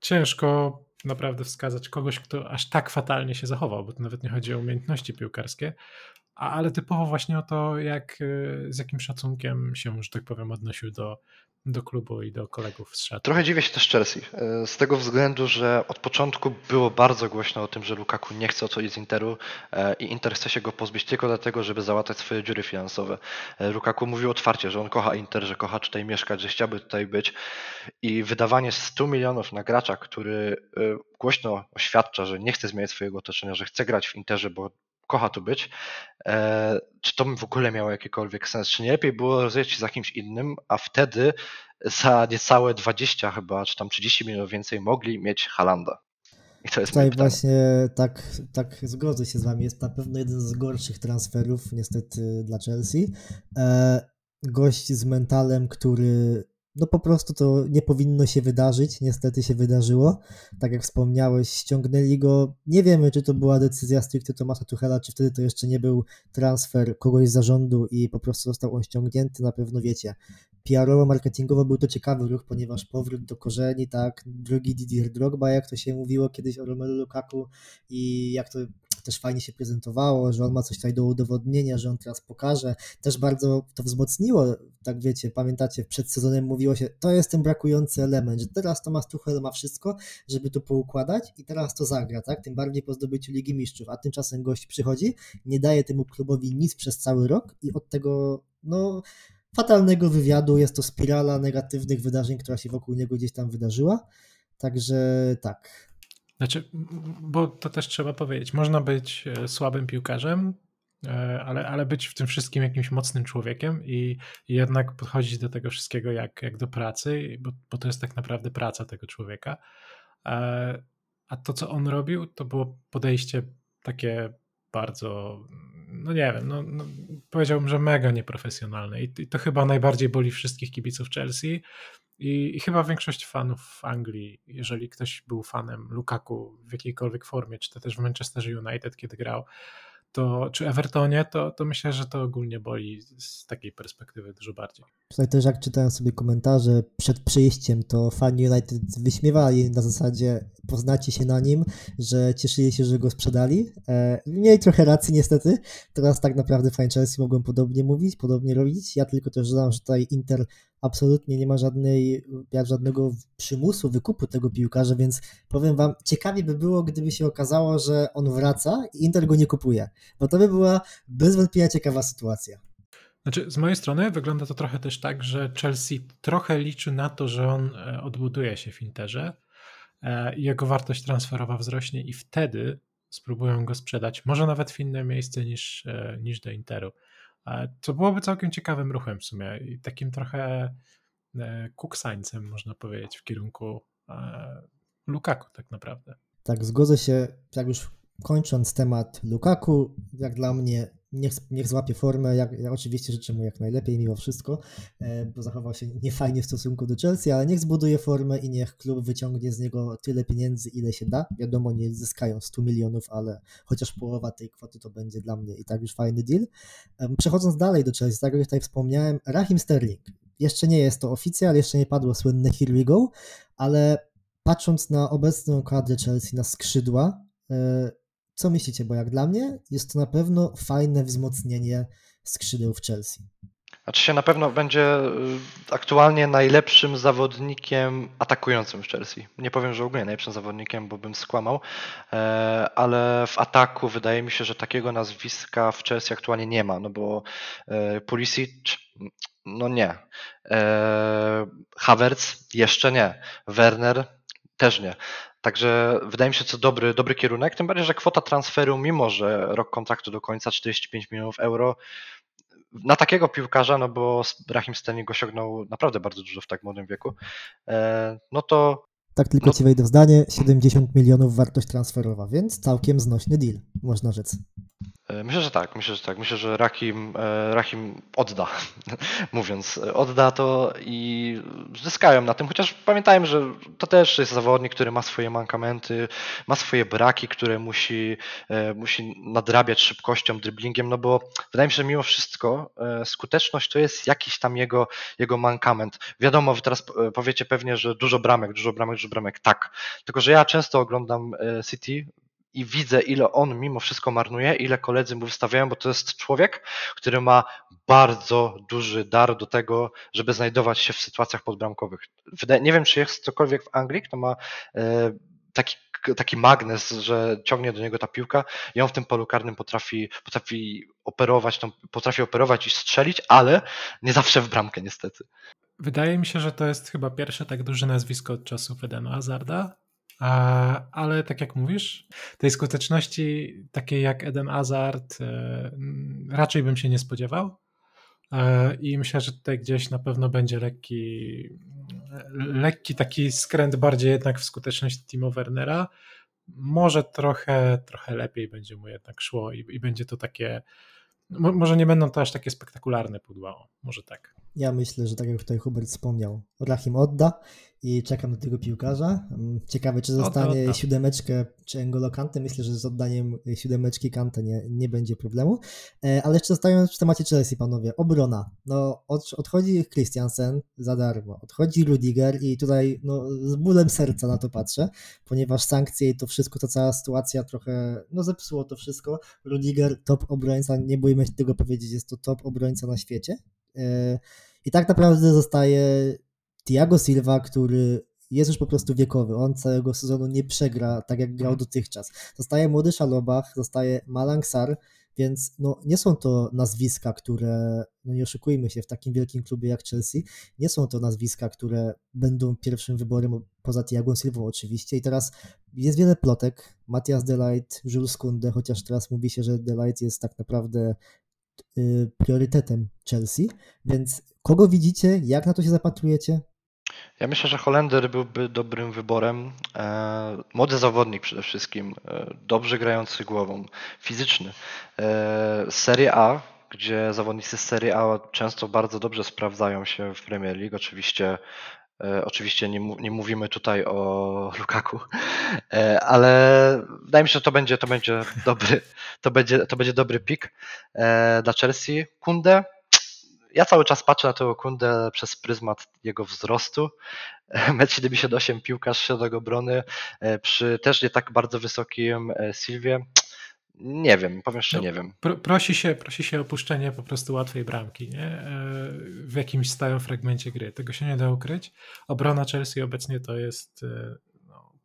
ciężko naprawdę wskazać kogoś, kto aż tak fatalnie się zachował, bo to nawet nie chodzi o umiejętności piłkarskie, ale typowo właśnie o to, jak, z jakim szacunkiem się, że tak powiem, odnosił do, do klubu i do kolegów z szatni. Trochę dziwię się też Chelsea, e, z tego względu, że od początku było bardzo głośno o tym, że Lukaku nie chce odchodzić z Interu e, i Inter chce się go pozbyć tylko dlatego, żeby załatać swoje dziury finansowe. E, Lukaku mówił otwarcie, że on kocha Inter, że kocha tutaj mieszkać, że chciałby tutaj być i wydawanie 100 milionów na gracza, który głośno oświadcza, że nie chce zmieniać swojego otoczenia, że chce grać w Interze, bo kocha tu być. E, czy to w ogóle miało jakikolwiek sens? Czy nie lepiej było rozejść się za kimś innym, a wtedy za niecałe 20 chyba, czy tam 30 milionów więcej mogli mieć Halanda? I to jest Tutaj właśnie tak, tak zgodzę się z wami. Jest na pewno jeden z gorszych transferów niestety dla Chelsea. E, gość z mentalem, który no po prostu to nie powinno się wydarzyć, niestety się wydarzyło. Tak jak wspomniałeś, ściągnęli go, nie wiemy czy to była decyzja stricte Tomasa Tuchela, czy wtedy to jeszcze nie był transfer kogoś z zarządu i po prostu został on ściągnięty, na pewno wiecie. PR-owo, marketingowo był to ciekawy ruch, ponieważ powrót do korzeni, tak, drugi Didier Drogba, jak to się mówiło kiedyś o Romelu Lukaku i jak to też fajnie się prezentowało, że on ma coś tutaj do udowodnienia, że on teraz pokaże. Też bardzo to wzmocniło, tak wiecie, pamiętacie, przed sezonem mówiło się, to jest ten brakujący element, że teraz Tomasz Tuchel ma wszystko, żeby to poukładać i teraz to zagra, tak? Tym bardziej po zdobyciu Ligi Mistrzów, a tymczasem gość przychodzi, nie daje temu klubowi nic przez cały rok i od tego, no fatalnego wywiadu, jest to spirala negatywnych wydarzeń, która się wokół niego gdzieś tam wydarzyła. Także tak, znaczy, bo to też trzeba powiedzieć, można być e, słabym piłkarzem, e, ale, ale być w tym wszystkim jakimś mocnym człowiekiem i, i jednak podchodzić do tego wszystkiego jak, jak do pracy, bo, bo to jest tak naprawdę praca tego człowieka. E, a to, co on robił, to było podejście takie bardzo, no nie wiem, no, no powiedziałbym, że mega nieprofesjonalne I, i to chyba najbardziej boli wszystkich kibiców Chelsea i, i chyba większość fanów Anglii, jeżeli ktoś był fanem Lukaku w jakiejkolwiek formie, czy to też w Manchesterze United, kiedy grał, to, czy Evertonie, to, to myślę, że to ogólnie boli z takiej perspektywy dużo bardziej. Tutaj też jak czytałem sobie komentarze przed przyjściem, to fani United wyśmiewali na zasadzie poznacie się na nim, że cieszyli się, że go sprzedali. E, mieli trochę racji niestety. Teraz tak naprawdę fani Chelsea mogą podobnie mówić, podobnie robić. Ja tylko też dodam, że tutaj Inter absolutnie nie ma żadnej, żadnego przymusu wykupu tego piłkarza, więc powiem wam, ciekawie by było, gdyby się okazało, że on wraca i Inter go nie kupuje, bo to by była bez wątpienia ciekawa sytuacja. Znaczy, z mojej strony wygląda to trochę też tak, że Chelsea trochę liczy na to, że on e, odbuduje się w Interze e, i jego wartość transferowa wzrośnie i wtedy spróbują go sprzedać, może nawet w inne miejsce niż, e, niż do Interu. Co byłoby całkiem ciekawym ruchem w sumie i takim trochę kuksańcem, można powiedzieć, w kierunku Lukaku tak naprawdę. Tak, zgodzę się, jak już kończąc temat Lukaku, jak dla mnie niech, niech złapie formę. Ja, ja oczywiście życzę mu jak najlepiej mimo wszystko, e, bo zachował się niefajnie w stosunku do Chelsea, ale niech zbuduje formę i niech klub wyciągnie z niego tyle pieniędzy, ile się da. Wiadomo, nie zyskają 100 milionów, ale chociaż połowa tej kwoty to będzie dla mnie i tak już fajny deal. Przechodząc dalej do Chelsea, tak jak tutaj wspomniałem, Rahim Sterling. Jeszcze nie jest to oficjal, jeszcze nie padło słynne here we go, ale patrząc na obecną kadrę Chelsea, na skrzydła, e, co myślicie? Bo jak dla mnie jest to na pewno fajne wzmocnienie skrzydeł w Chelsea. Znaczy się na pewno będzie y, aktualnie najlepszym zawodnikiem atakującym w Chelsea. Nie powiem, że ogólnie najlepszym zawodnikiem, bo bym skłamał, e, ale w ataku wydaje mi się, że takiego nazwiska w Chelsea aktualnie nie ma, no bo e, Pulisic, no nie. E, Havertz jeszcze nie. Werner też nie. Także wydaje mi się, to dobry, dobry kierunek, tym bardziej, że kwota transferu, mimo że rok kontraktu do końca 45 milionów euro, na takiego piłkarza, no bo Rahim Sterling osiągnął naprawdę bardzo dużo w tak młodym wieku, e, no to... Tak tylko no, ci wejdę w zdanie, 70 milionów wartość transferowa, więc całkiem znośny deal, można rzec. E, myślę, że tak, myślę, że tak. Myślę, że Rahim, e, Rahim odda, mówiąc, odda to i zyskają na tym, chociaż pamiętajmy, że to też jest zawodnik, który ma swoje mankamenty, ma swoje braki, które musi, e, musi nadrabiać szybkością, driblingiem, no bo wydaje mi się, że mimo wszystko skuteczność to jest jakiś tam jego, jego mankament. Wiadomo, wy teraz powiecie pewnie, że dużo bramek, dużo bramek, dużo bramek, tak. Tylko, że ja często oglądam City, i widzę, ile on mimo wszystko marnuje, ile koledzy mu wystawiają, bo to jest człowiek, który ma bardzo duży dar do tego, żeby znajdować się w sytuacjach podbramkowych. Nie wiem, czy jest cokolwiek w Anglii, kto ma e, taki, taki magnes, że ciągnie do niego ta piłka i on w tym polu karnym potrafi, potrafi operować, potrafi operować i strzelić, ale nie zawsze w bramkę niestety. Wydaje mi się, że to jest chyba pierwsze tak duże nazwisko od czasów Edena Hazarda, ale tak jak mówisz, tej skuteczności takiej jak Eden Hazard e, raczej bym się nie spodziewał. E, I myślę, że tutaj gdzieś na pewno będzie lekki, lekki taki skręt bardziej jednak w skuteczność Timo Wernera. Może trochę, trochę lepiej będzie mu jednak szło i, i będzie to takie, może nie będą to aż takie spektakularne pudła, może tak. Ja myślę, że tak jak tutaj Hubert wspomniał, Rahim odda i czekam na tego piłkarza. Mm, ciekawe, czy zostanie odda, siódemeczkę, czy Engolo Kante. Myślę, że z oddaniem siódemeczki Kante nie, nie będzie problemu. E, ale jeszcze zostając w temacie Chelsea, panowie. Obrona. No, od, odchodzi Christiansen za darmo, odchodzi Rudiger i tutaj no, z bólem serca na to patrzę, ponieważ sankcje i to wszystko, to cała sytuacja trochę no, zepsuło to wszystko. Rudiger, top obrońca, nie bójmy się tego powiedzieć, jest to top obrońca na świecie I tak naprawdę zostaje Thiago Silva, który jest już po prostu wiekowy. On całego sezonu nie przegra tak jak grał dotychczas. Zostaje młody Szalobach, zostaje Malang Sar, więc no, nie są to nazwiska, które, no nie oszukujmy się, w takim wielkim klubie jak Chelsea, nie są to nazwiska, które będą pierwszym wyborem poza Thiago Silva oczywiście. I teraz jest wiele plotek. Matthias Delight, Jules Kunde, chociaż teraz mówi się, że Delight jest tak naprawdę priorytetem Chelsea, więc kogo widzicie, jak na to się zapatrujecie? Ja myślę, że Holender byłby dobrym wyborem. E, młody zawodnik przede wszystkim, e, dobrze grający głową, fizyczny. E, Serie A, gdzie zawodnicy z Serie A często bardzo dobrze sprawdzają się w Premier League. Oczywiście, oczywiście nie, nie mówimy tutaj o Lukaku, ale wydaje mi się, że to będzie, to będzie dobry, to będzie, to będzie dobry pik dla Chelsea. Kunde ja cały czas patrzę na tego Kundę przez pryzmat jego wzrostu. 1,78 m piłkarz środek obrony e, przy też nie tak bardzo wysokim e, Silwie. Nie wiem, powiem szczerze, no, nie wiem. Pro, prosi, się, prosi się o opuszczenie po prostu łatwej bramki nie? E, w jakimś stałym fragmencie gry. Tego się nie da ukryć. Obrona Chelsea obecnie to jest no,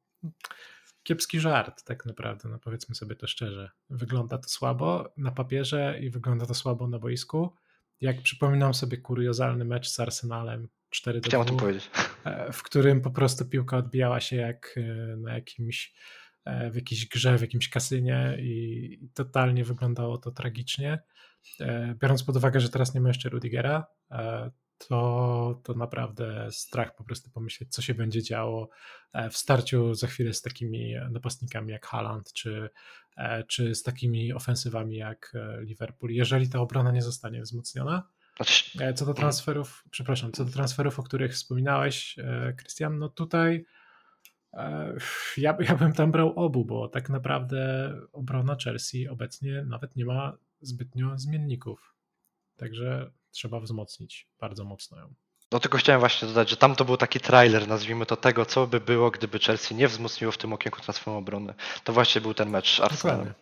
kiepski żart, tak naprawdę. No powiedzmy sobie to szczerze. Wygląda to słabo na papierze i wygląda to słabo na boisku jak przypominam sobie kuriozalny mecz z Arsenalem 4 do Chciałem o tym powiedzieć. E, w którym po prostu piłka odbijała się jak e, na jakimś e, w jakiejś grze, w jakimś kasynie i totalnie wyglądało to tragicznie. Biorąc pod uwagę, że teraz nie ma jeszcze Rudigera, to, to naprawdę strach po prostu pomyśleć, co się będzie działo e, w starciu za chwilę z takimi napastnikami jak Haaland, czy, e, czy z takimi ofensywami jak e, Liverpool, jeżeli ta obrona nie zostanie wzmocniona. Znaczy- co do transferów, przepraszam, co do transferów, o których wspominałeś, Krystian, no tutaj ja, ja bym tam brał obu, bo tak naprawdę obrona Chelsea obecnie nawet nie ma zbytnio zmienników. Także trzeba wzmocnić bardzo mocno ją. No tylko chciałem właśnie dodać, że tam to był taki trailer, nazwijmy to tego, co by było, gdyby Chelsea nie wzmocniło w tym okienku transferu obrony. To właśnie był ten mecz Arsenalem.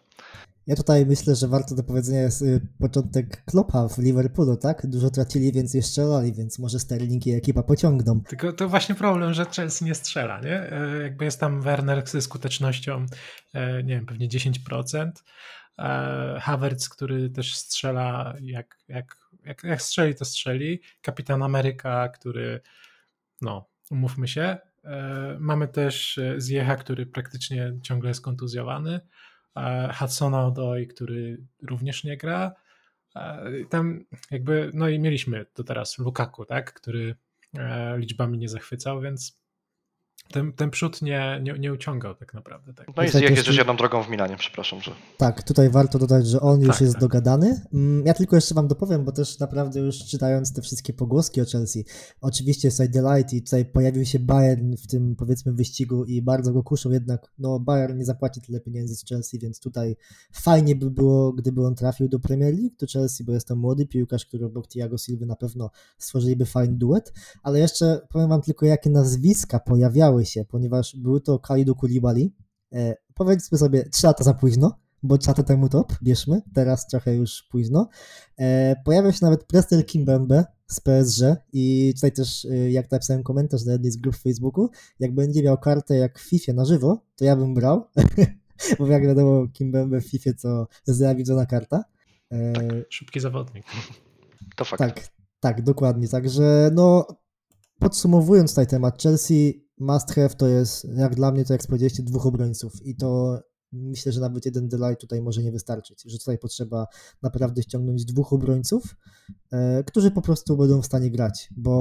Ja tutaj myślę, że warto do powiedzenia jest y, początek Kloppa w Liverpoolu, tak? Dużo tracili, więc jeszcze strzelali, więc może Sterling i ekipa pociągną. Tylko to właśnie problem, że Chelsea nie strzela, nie? E, jakby jest tam Werner ze skutecznością, e, nie wiem, pewnie 10%. E, Havertz, który też strzela jak, jak jak, jak strzeli, to strzeli. Kapitan Ameryka, który, no, umówmy się. Mamy też Zjecha, który praktycznie ciągle jest kontuzjowany. E, Hudsona Odoi, który również nie gra. Tam jakby, no i mieliśmy to teraz Lukaku, tak, który liczbami nie zachwycał, więc ten, ten przód nie, nie, nie uciągał tak naprawdę. Tak. No i jest już jedną drogą w Milanie, przepraszam. Że... Tak, tutaj warto dodać, że on już tak, jest tak. dogadany. Mm, ja tylko jeszcze wam dopowiem, bo też naprawdę już czytając te wszystkie pogłoski o Chelsea, oczywiście jest tutaj Delight i tutaj pojawił się Bayern w tym powiedzmy wyścigu i bardzo go kuszą, jednak no Bayern nie zapłaci tyle pieniędzy z Chelsea, więc tutaj fajnie by było, gdyby on trafił do Premier League, do Chelsea, bo jest to młody piłkarz, który obok Thiago Silva na pewno stworzyliby fajny duet, ale jeszcze powiem wam tylko, jakie nazwiska pojawiały się, ponieważ był to Kalidu Kulibali. E, powiedzmy sobie, 3 lata za późno, bo 3 lata temu top, bierzmy, teraz trochę już późno. E, pojawił się nawet Prestel Kimbembe z PSG i tutaj też, e, jak napisałem komentarz na jednej z grup w Facebooku, jak będzie miał kartę jak w FIFA na żywo, to ja bym brał, bo jak wiadomo Kimbembe w FIFA to zawidzona karta. E, tak, szybki zawodnik. To fakt. Tak, tak, dokładnie. Także no, podsumowując tutaj temat Chelsea, must have to jest, jak dla mnie, to jak powiedzieliście, dwóch obrońców. I to myślę, że nawet jeden delay tutaj może nie wystarczyć, że tutaj potrzeba naprawdę ściągnąć dwóch obrońców, którzy po prostu będą w stanie grać, bo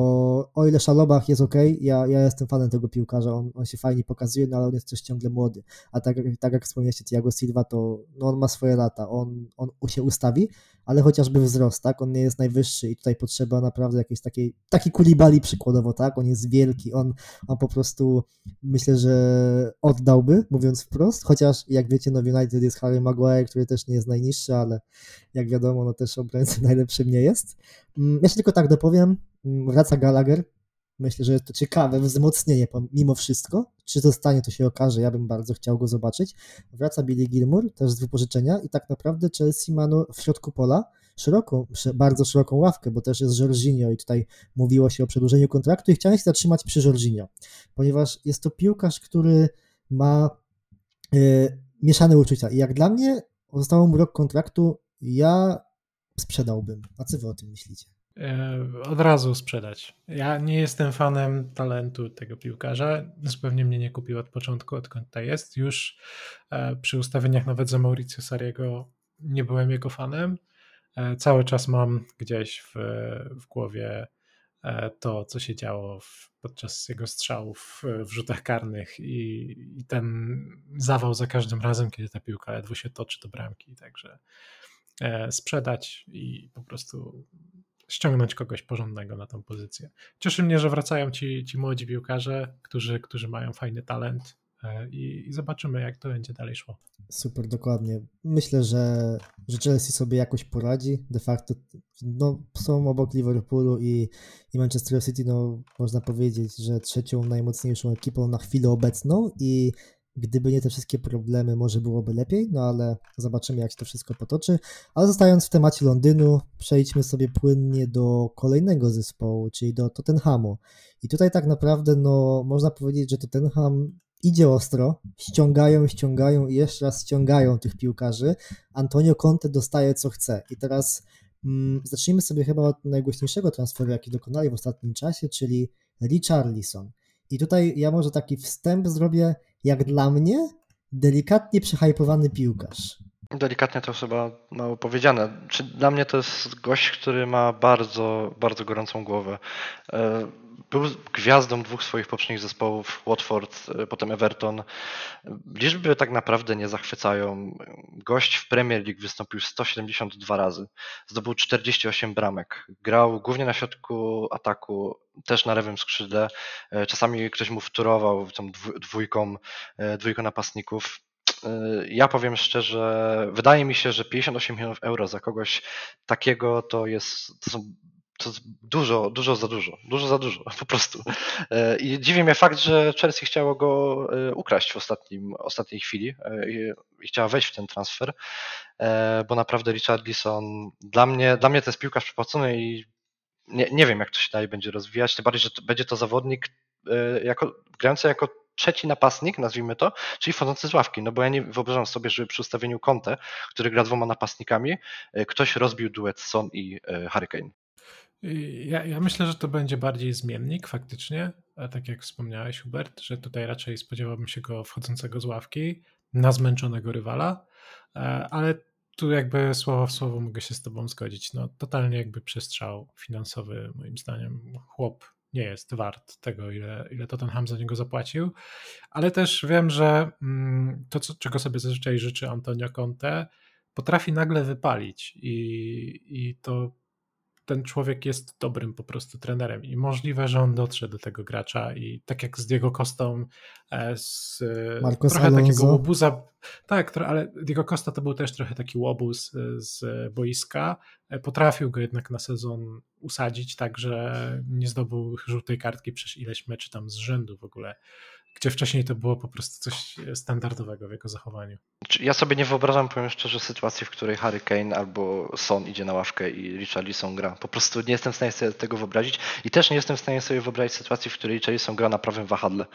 o ile Szalobach jest ok, ja, ja jestem fanem tego piłkarza, on, on się fajnie pokazuje, no ale on jest też ciągle młody, a tak, tak jak wspomnieliście Thiago Silva, to no on ma swoje lata, on, on się ustawi, ale chociażby wzrost, tak? On nie jest najwyższy i tutaj potrzeba naprawdę jakiejś takiej, taki kulibali przykładowo, tak? On jest wielki, on, on po prostu myślę, że oddałby, mówiąc wprost, chociaż jak wiecie, no United jest Harry Maguire, który też nie jest najniższy, ale jak wiadomo, no też obrońcą najlepszym nie jest. Mm, się tylko tak dopowiem, mm, wraca Gallagher, Myślę, że to ciekawe wzmocnienie mimo wszystko. Czy zostanie, to się okaże. Ja bym bardzo chciał go zobaczyć. Wraca Billy Gilmour, też z wypożyczenia i tak naprawdę Chelsea ma no w środku pola szeroką, bardzo szeroką ławkę, bo też jest Jorginho i tutaj mówiło się o przedłużeniu kontraktu i chciałem się zatrzymać przy Jorginho, ponieważ jest to piłkarz, który ma y, mieszane uczucia i jak dla mnie zostało mu rok kontraktu, ja sprzedałbym. A co wy o tym myślicie? E, od razu sprzedać. Ja nie jestem fanem talentu tego piłkarza. Zupełnie mnie nie kupił od początku, odkąd to jest. Już e, przy ustawieniach nawet za Mauricio Sariego nie byłem jego fanem. E, cały czas mam gdzieś w, w głowie to, co się działo w, podczas jego strzałów w rzutach karnych i, i, ten zawał za każdym razem, kiedy ta piłka ledwo się toczy do bramki. Także sprzedać i po prostu ściągnąć kogoś porządnego na tą pozycję. Cieszy mnie, że wracają ci, ci młodzi piłkarze, którzy, którzy mają fajny talent e, i, i zobaczymy, jak to będzie dalej szło. Super, dokładnie. Myślę, że, że Chelsea sobie jakoś poradzi. De facto no, są obok Liverpoolu i, i Manchester City, no, można powiedzieć, że trzecią najmocniejszą ekipą na chwilę obecną i Gdyby nie te wszystkie problemy, może byłoby lepiej, no ale zobaczymy, jak się to wszystko potoczy. Ale zostając w temacie Londynu, przejdźmy sobie płynnie do kolejnego zespołu, czyli do Tottenhamu. I tutaj tak naprawdę, no, można powiedzieć, że Tottenham idzie ostro, ściągają, ściągają i jeszcze raz ściągają tych piłkarzy. Antonio Conte dostaje co chce. I teraz mm, zacznijmy sobie chyba od najgłośniejszego transferu, jaki dokonali w ostatnim czasie, czyli Richarlison. I tutaj ja może taki wstęp zrobię, jak dla mnie, delikatnie przehypowany piłkarz. Delikatnie to chyba mało powiedziane. Czy dla mnie to jest gość, który ma bardzo, bardzo gorącą głowę. Był gwiazdą dwóch swoich poprzednich zespołów, Watford, e, potem Everton. Liczby tak naprawdę nie zachwycają. Gość w Premier League wystąpił 172 razy, zdobył 48 bramek. Grał głównie na środku ataku, też na lewym skrzydle. E, czasami ktoś mu wturował tą dwójką, e, dwójką napastników. Ja powiem szczerze, wydaje mi się, że 58 milionów euro za kogoś takiego to jest to są to dużo, dużo za dużo, dużo za dużo, po prostu. E, I dziwi mnie fakt, że Chelsea chciało go e, ukraść w ostatnim, ostatniej chwili e, i, i chciała wejść w ten transfer, bo naprawdę Richard Leeson dla mnie, dla mnie to jest piłkarz przepłacony i nie, nie wiem, jak to się dalej będzie rozwijać, tym bardziej, że to będzie to zawodnik jako, grający jako trzeci napastnik, nazwijmy to, czyli wchodzący z ławki, no bo ja nie wyobrażam sobie, żeby przy ustawieniu Conte, który gra dwoma napastnikami, ktoś rozbił duet Son i Hurricane. Ja, ja, myślę, że to będzie bardziej zmiennik faktycznie, a tak jak wspomniałeś Hubert, że tutaj raczej spodziewałbym się go wchodzącego z ławki na zmęczonego rywala, e, ale tu jakby słowo w słowo mogę się z tobą zgodzić. No totalnie jakby przestrzał finansowy moim zdaniem chłop nie jest wart tego, ile, ile Tottenham za niego zapłacił, ale też wiem, że mm, to, co, czego sobie zazwyczaj życzy Antonio Conte, potrafi nagle wypalić i, i to ten człowiek jest dobrym po prostu trenerem i możliwe, że on dotrze do tego gracza i tak jak z Diego Costą e, z Marcos trochę Alonso. takiego łobuza, tak, ale Diego Costa to był też trochę taki łobuz e, z boiska, e, potrafił go jednak na sezon usadzić tak, że nie zdobył żółtej kartki przez ileś meczy tam z rzędu w ogóle gdzie wcześniej to było po prostu coś standardowego w jego zachowaniu. Ja sobie nie wyobrażam, powiem szczerze, sytuacji, w której Harry Kane albo Son idzie na ławkę i Richarlison gra. Po prostu nie jestem w stanie sobie tego wyobrazić i też nie jestem w stanie sobie wyobrazić sytuacji, w której Richarlison gra na prawym wahadle.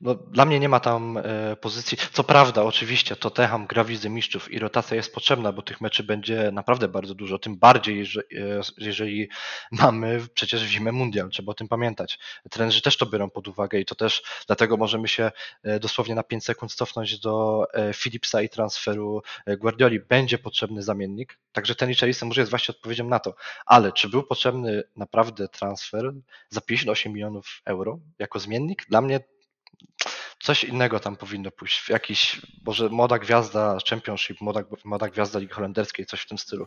No, dla mnie nie ma tam e, pozycji. Co prawda, oczywiście, to Teham gra wizy mistrzów i rotacja jest potrzebna, bo tych meczy będzie naprawdę bardzo dużo. Tym bardziej, jeżeli, e, jeżeli mamy przecież w zimę mundial, trzeba o tym pamiętać. Trenerzy też to biorą pod uwagę i to też dlatego możemy się e, dosłownie na 5 sekund cofnąć do Philipsa i transferu Guardioli. Będzie potrzebny zamiennik, także ten Richarlison może jest właśnie odpowiedzią na to. Ale czy był potrzebny naprawdę transfer za 58 milionów euro jako zmiennik? Dla mnie coś innego tam powinno pójść. Jakiś, może młoda gwiazda Championship, młoda, młoda gwiazda Ligi Holenderskiej, coś w tym stylu.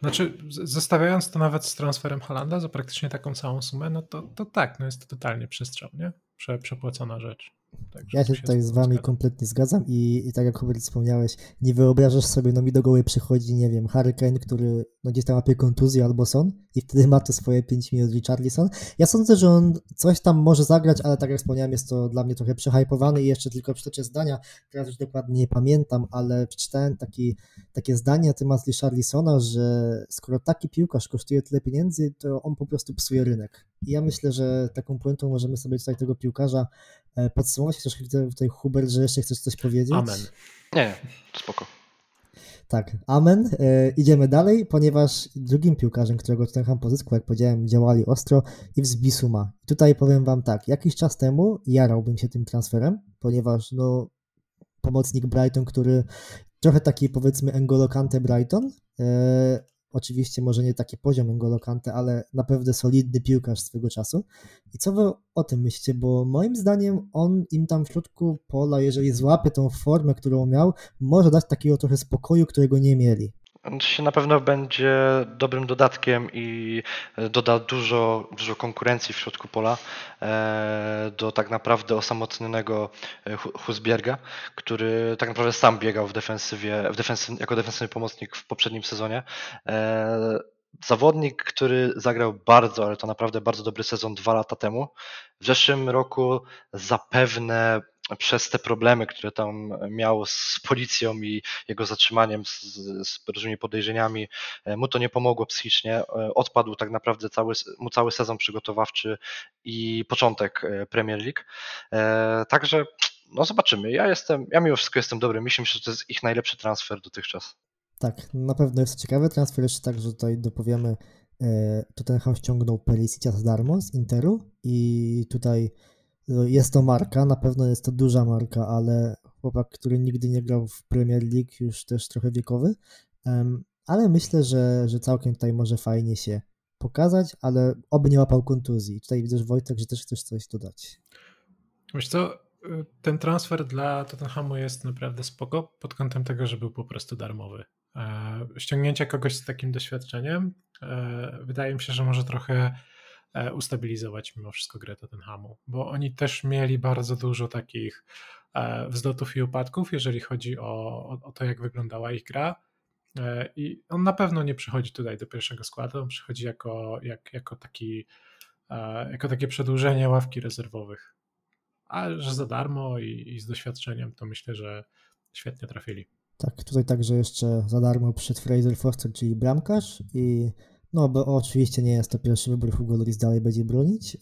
Znaczy, zestawiając to nawet z transferem Halanda za praktycznie taką samą sumę, no to, to tak, no jest to totalnie przestrzał, nie? Prze, przepłacona rzecz. Tak, ja się tutaj z wami zgadzam. kompletnie zgadzam i, i tak jak Hubert wspomniałeś, nie wyobrażasz sobie, no mi do głowy przychodzi, nie wiem, Hurricane, który no gdzieś tam łapie kontuzję albo son i wtedy ma te swoje 5 minut Richarlison. Ja sądzę, że on coś tam może zagrać, ale tak jak wspomniałem, jest to dla mnie trochę przehypowany i jeszcze tylko przytoczę zdania, teraz już dokładnie nie pamiętam, ale przeczytałem taki, takie zdanie na temat Richarlisona, że skoro taki piłkarz kosztuje tyle pieniędzy, to on po prostu psuje rynek. I ja myślę, że taką puentą możemy sobie tutaj tego piłkarza podsumować. Chcesz tutaj Hubert, że jeszcze chcesz coś powiedzieć? Amen. Nie, spoko. Tak, amen. E, idziemy dalej, ponieważ drugim piłkarzem, którego Tottenham pozyskał, jak powiedziałem, działali ostro i Bisuma. I tutaj powiem wam tak, jakiś czas temu jarałbym się tym transferem, ponieważ no, pomocnik Brighton, który trochę taki powiedzmy Engolo Kante Brighton, e, Oczywiście może nie taki poziom N'Golo Kante, ale naprawdę solidny piłkarz swego czasu. I co wy o tym myślicie? Bo moim zdaniem on im tam w środku pola, jeżeli złapie tą formę, którą miał, może dać takiego trochę spokoju, którego nie mieli. Się na pewno będzie dobrym dodatkiem i doda dużo, dużo konkurencji w środku pola e, do tak naprawdę osamotnionego e, Husbierga, który tak naprawdę sam biegał w defensywie, w defensyw, jako defensywny pomocnik w poprzednim sezonie. E, zawodnik, który zagrał bardzo, ale to naprawdę bardzo dobry sezon dwa lata temu. W zeszłym roku zapewne przez te problemy, które tam miał z policją i jego zatrzymaniem z, z różnymi podejrzeniami, e, mu to nie pomogło psychicznie. E, odpadł tak naprawdę cały, mu cały sezon przygotowawczy i początek e, Premier League. Także no zobaczymy. Ja jestem, ja mimo wszystko jestem dobry. Myślę, że to jest ich najlepszy transfer dotychczas. Tak, na pewno jest to ciekawy transfer. Jeszcze tak, że tutaj dopowiemy, Tottenham ściągnął Perisicia za darmo z Interu i tutaj jest to marka, na pewno jest to duża marka, ale chłopak, który nigdy nie grał w Premier League, już też trochę wiekowy, ale myślę, że, że całkiem tutaj może fajnie się pokazać, ale oby nie łapał kontuzji. Tutaj widzę, Wojtek, że też chcesz coś dodać. Wiesz co, ten transfer dla Tottenhamu jest naprawdę spoko pod kątem tego, że był po prostu darmowy. E, ściągnięcie kogoś z takim doświadczeniem e, wydaje mi się, że może trochę ustabilizować mimo wszystko grę Tottenhamu, bo oni też mieli bardzo dużo takich e, wzlotów i upadków, jeżeli chodzi o, o, to, jak wyglądała ich gra. E, I on na pewno nie przychodzi tutaj do pierwszego składu, on przychodzi jako, jak, jako, taki, jako takie przedłużenie ławki rezerwowych. A że za darmo i, i z doświadczeniem, to myślę, że świetnie trafili. Tak, tutaj także jeszcze za darmo przyszedł Fraser Foster, czyli bramkarz i no, bo oczywiście nie jest to pierwszy wybór, Hugo Lloris dalej będzie bronić.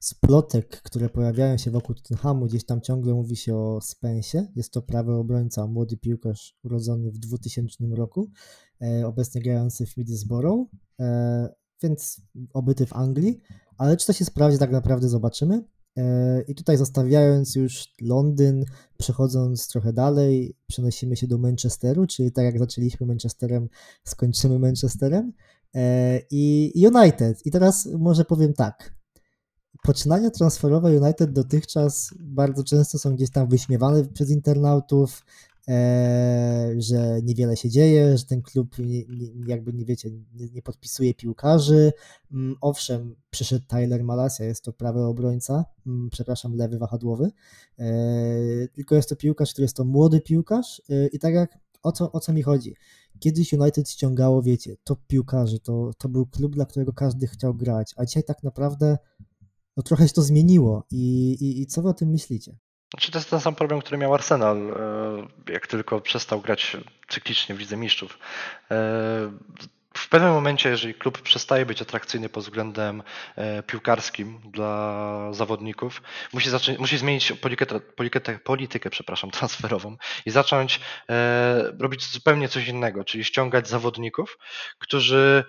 Z plotek, które pojawiają się wokół Tottenhamu, gdzieś tam ciągle mówi się o Spensie. Jest to prawy obrońca, młody piłkarz urodzony w 2000 roku, e, obecnie grający w Middlesbrough, e, więc obyty w Anglii. Ale czy to się sprawdzi, tak naprawdę zobaczymy. E, I tutaj zostawiając już Londyn, przechodząc trochę dalej, przenosimy się do Manchesteru, czyli tak jak zaczęliśmy Manchesterem, skończymy Manchesterem. E, i United. I teraz może powiem tak. Poczynania transferowe United dotychczas bardzo często są gdzieś tam wyśmiewane przez internautów, e, że niewiele się dzieje, że ten klub jakby nie wiecie, nie, nie, podpisuje piłkarzy. Mm, owszem, przyszedł Tyler Malasia, jest to prawy obrońca, mm, przepraszam, lewy wahadłowy, e, tylko jest to piłkarz, który jest to młody piłkarz i tak jak o co, o co mi chodzi? Kiedyś United ściągało, wiecie, top piłkarzy, to, to był klub, dla którego każdy chciał grać, a dzisiaj tak naprawdę no, trochę się to zmieniło i, i, i co wy o tym myślicie? Znaczy to jest ten sam problem, który miał Arsenal, e, jak tylko przestał grać cyklicznie w Lidze Mistrzów. W pewnym momencie, jeżeli klub przestaje być atrakcyjny pod względem e, piłkarskim dla zawodników, musi, zacząć, musi zmienić politykę, politykę, politykę przepraszam, transferową i zacząć e, robić zupełnie coś innego, czyli ściągać zawodników, którzy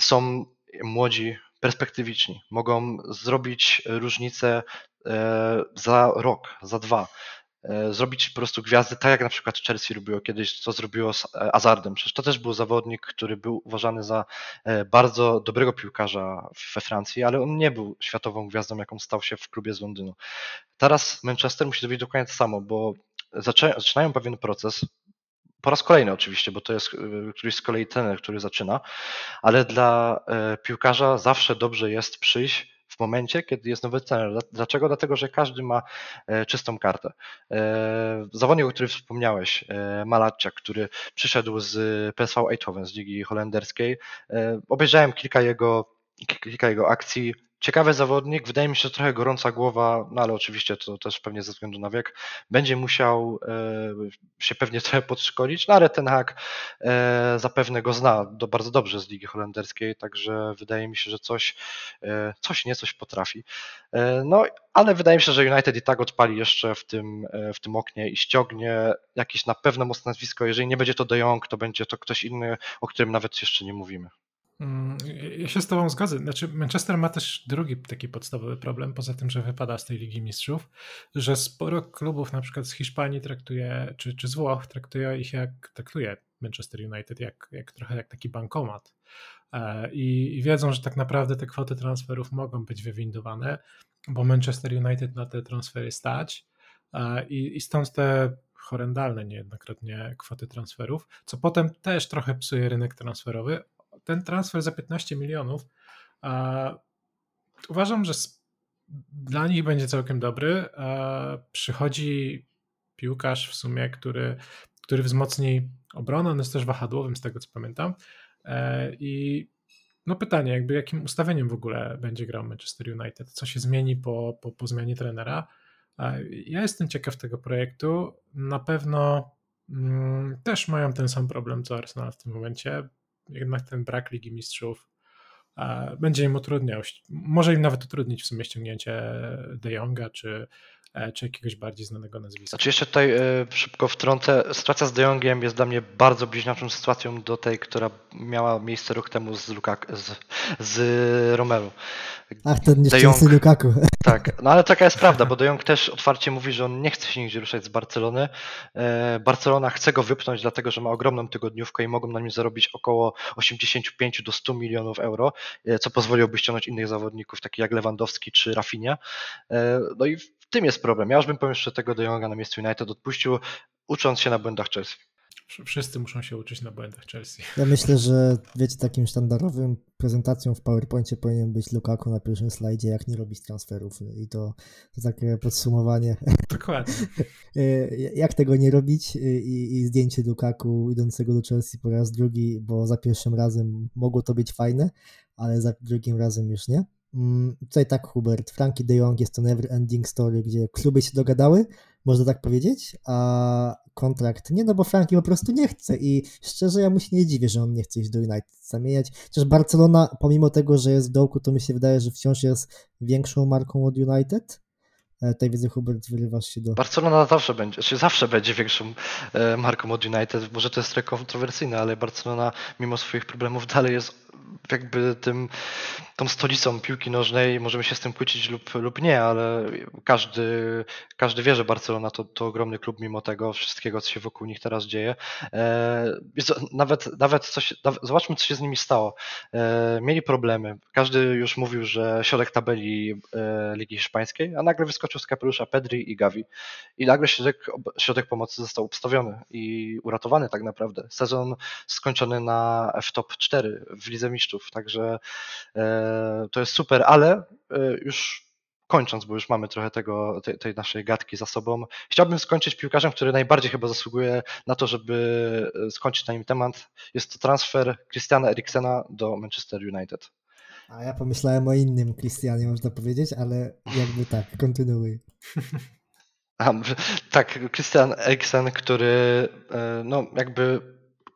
są młodzi, perspektywiczni, mogą zrobić różnicę e, za rok, za dwa. E, zrobić po prostu gwiazdy, tak jak na przykład Chelsea robiło kiedyś, co zrobiło z e, Azardem. Przecież to też był zawodnik, który był uważany za e, bardzo dobrego piłkarza we Francji, ale on nie był światową gwiazdą, jaką stał się w klubie z Londynu. Teraz Manchester musi zrobić dokładnie to samo, bo zaczynają pewien proces, po raz kolejny oczywiście, bo to jest któryś z kolei ten, który zaczyna, ale dla piłkarza zawsze dobrze jest przyjść w momencie, kiedy jest nowy trener. Dlaczego? Dlatego, że każdy ma e, czystą kartę. E, zawodnik, o którym wspomniałeś, e, Malaccia, który przyszedł z PSV Eindhoven z ligi holenderskiej, obejrzałem kilka jego, kilka jego akcji, Ciekawy zawodnik, wydaje mi się, że trochę gorąca głowa, no ale oczywiście to też pewnie ze względu na wiek, będzie musiał e, się pewnie trochę podszkolić, no ale ten hak e, zapewne go zna do, bardzo dobrze z ligi holenderskiej, także wydaje mi się, że coś, e, coś nie coś potrafi. No ale wydaje mi się, że United i tak odpali jeszcze w tym, w tym oknie i ściągnie jakieś na pewno mocne nazwisko. Jeżeli nie będzie to De Jong, to będzie to ktoś inny, o którym nawet jeszcze nie mówimy. Mm, ja się z Tobą zgadzam. Znaczy, Manchester ma też drugi taki podstawowy problem, poza tym, że wypada z tej Ligi Mistrzów, że sporo klubów, na przykład z Hiszpanii, traktuje, czy, czy z Włoch, traktuje ich jak traktuje Manchester United, jak, jak trochę jak taki bankomat. E, I, I wiedzą, że tak naprawdę te kwoty transferów mogą być wywindowane, bo Manchester United na te transfery stać e, i, i stąd te horrendalne niejednokrotnie kwoty transferów, co potem też trochę psuje rynek transferowy. Ten transfer za 15 milionów uważam, że dla nich będzie całkiem dobry. Przychodzi piłkarz w sumie, który, który wzmocni obronę, on jest też wahadłowym z tego co pamiętam. E, I no pytanie, jakby jakim ustawieniem w ogóle będzie grał Manchester United? Co się zmieni po, po, po zmianie trenera? E, ja jestem ciekaw tego projektu. Na pewno mm, też mają ten sam problem co Arsenal w tym momencie. Jednak ten brak Ligi Mistrzów będzie im utrudniał, może im nawet utrudnić w sumie ściągnięcie De Jonga czy, e, czy jakiegoś bardziej znanego nazwiska. Znaczy jeszcze tutaj e, szybko wtrącę, sytuacja z De Jongiem jest dla mnie bardzo bliźniaczą sytuacją do tej, która miała miejsce rok temu z, Lukak, z, z Romelu. Ach, ten nieszczęsny Jong, Lukaku. Tak, no ale taka jest prawda, bo De Jong też otwarcie mówi, że on nie chce się nigdzie ruszać z Barcelony. E, Barcelona chce go wypchnąć, dlatego że ma ogromną tygodniówkę i mogą na nim zarobić około 85 do 100 milionów euro, e, co pozwoliłoby ściągnąć innych zawodników, takich jak Lewandowski czy Rafinha. E, no i w tym jest problem. Ja już bym jeszcze tego De Jonga na miejscu United odpuścił, ucząc się na błędach Chelsea. Wszyscy muszą się uczyć na błędach Chelsea. Ja myślę, że wiecie, takim sztandarowym prezentacją w PowerPoincie powinien być Lukaku na pierwszym slajdzie, jak nie robić transferów. I to, to takie podsumowanie. Dokładnie. E, jak tego nie robić I, i zdjęcie Lukaku idącego do Chelsea po raz drugi, bo za pierwszym razem mogło to być fajne, ale za drugim razem już nie. Mm, tutaj tak, Hubert, Frankie de Jong jest to never ending story, gdzie kluby się dogadały, można tak powiedzieć, a kontrakt nie, no bo Frankie po prostu nie chce i szczerze ja mu się nie dziwię, że on nie chce iść do United zamieniać. Chociaż Barcelona, pomimo tego, że jest w dołku, to mi się wydaje, że wciąż jest większą marką od United. E, tutaj widzę, Hubert, wyrywasz się do... Barcelona zawsze będzie, czy znaczy zawsze będzie większą e, marką od United. Może to jest trochę kontrowersyjne, ale Barcelona mimo swoich problemów dalej jest jakby tym, tą stolicą piłki nożnej, możemy się z tym kłócić lub, lub nie, ale każdy, każdy wie, że Barcelona to, to ogromny klub mimo tego wszystkiego, co się wokół nich teraz dzieje. E, nawet, nawet coś, zobaczmy, co się z nimi stało. Mieli problemy. Każdy już mówił, że środek tabeli Ligi Hiszpańskiej, a nagle wyskoczył z kapelusza Pedri i Gavi. I nagle środek, środek pomocy został obstawiony i uratowany tak naprawdę. Sezon skończony na F-top 4 w Lidze Mistrzów, także e, to jest super, ale e, już kończąc, bo już mamy trochę tego, tej, tej, naszej gadki za sobą, chciałbym skończyć piłkarzem, który najbardziej chyba zasługuje na to, żeby e, skończyć na nim temat. Jest to transfer Christiana Eriksena do Manchester United. A ja pomyślałem o innym Christianie, można powiedzieć, ale jakby tak, kontynuuj. A, tak, Christian Eriksen, który no jakby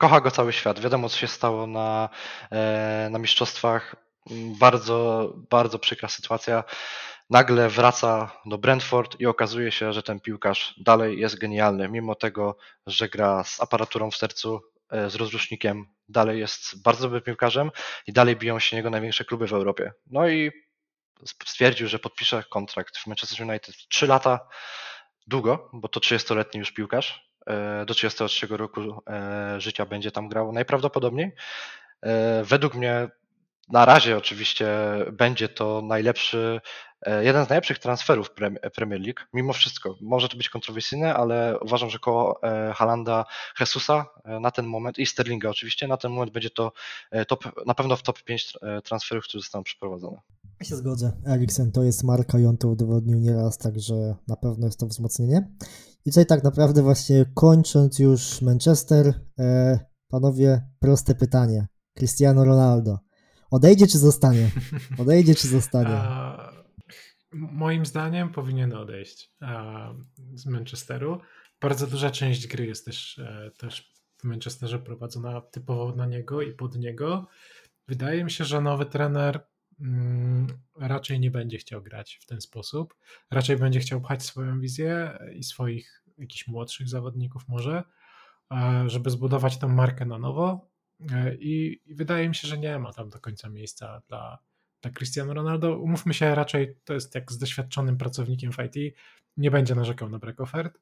kocha go cały świat. Wiadomo, co się stało na, e, na mistrzostwach. Bardzo, bardzo przykra sytuacja. Nagle wraca do Brentford i okazuje się, że ten piłkarz dalej jest genialny, mimo tego, że gra z aparaturą w sercu, e, z rozrusznikiem, dalej jest bardzo dobrym piłkarzem i dalej biją się niego największe kluby w Europie. No i stwierdził, że podpisze kontrakt w Manchester United 3 lata, długo, bo to 30-letni już piłkarz, E, do 33 roku e, życia będzie tam grał najprawdopodobniej. E, według mnie na razie oczywiście będzie to najlepszy, jeden z najlepszych transferów Premier League, mimo wszystko. Może to być kontrowersyjne, ale uważam, że koło Halanda, Jesusa na ten moment i Sterlinga oczywiście, na ten moment będzie to top, na pewno w top 5 transferów, które zostaną przeprowadzone. Ja się zgodzę. Eriksen to jest marka i on to udowodnił nieraz, także na pewno jest to wzmocnienie. I tutaj tak naprawdę właśnie kończąc już Manchester, e, panowie, proste pytanie. Cristiano Ronaldo. Odejdzie czy zostanie? Odejdzie czy zostanie? Moim zdaniem powinien odejść z Manchesteru. Bardzo duża część gry jest też, e, też w Manchesterze prowadzona typowo na niego i pod niego. Wydaje mi się, że nowy trener mm, raczej nie będzie chciał grać w ten sposób. Raczej będzie chciał pchać swoją wizję i swoich jakichś młodszych zawodników może, żeby zbudować tą markę na nowo. E, I, wydaje mi się, że nie ma tam do końca miejsca dla, dla Cristiano Ronaldo. Umówmy się, raczej to jest jak z doświadczonym pracownikiem w IT, nie będzie narzekał na brak ofert.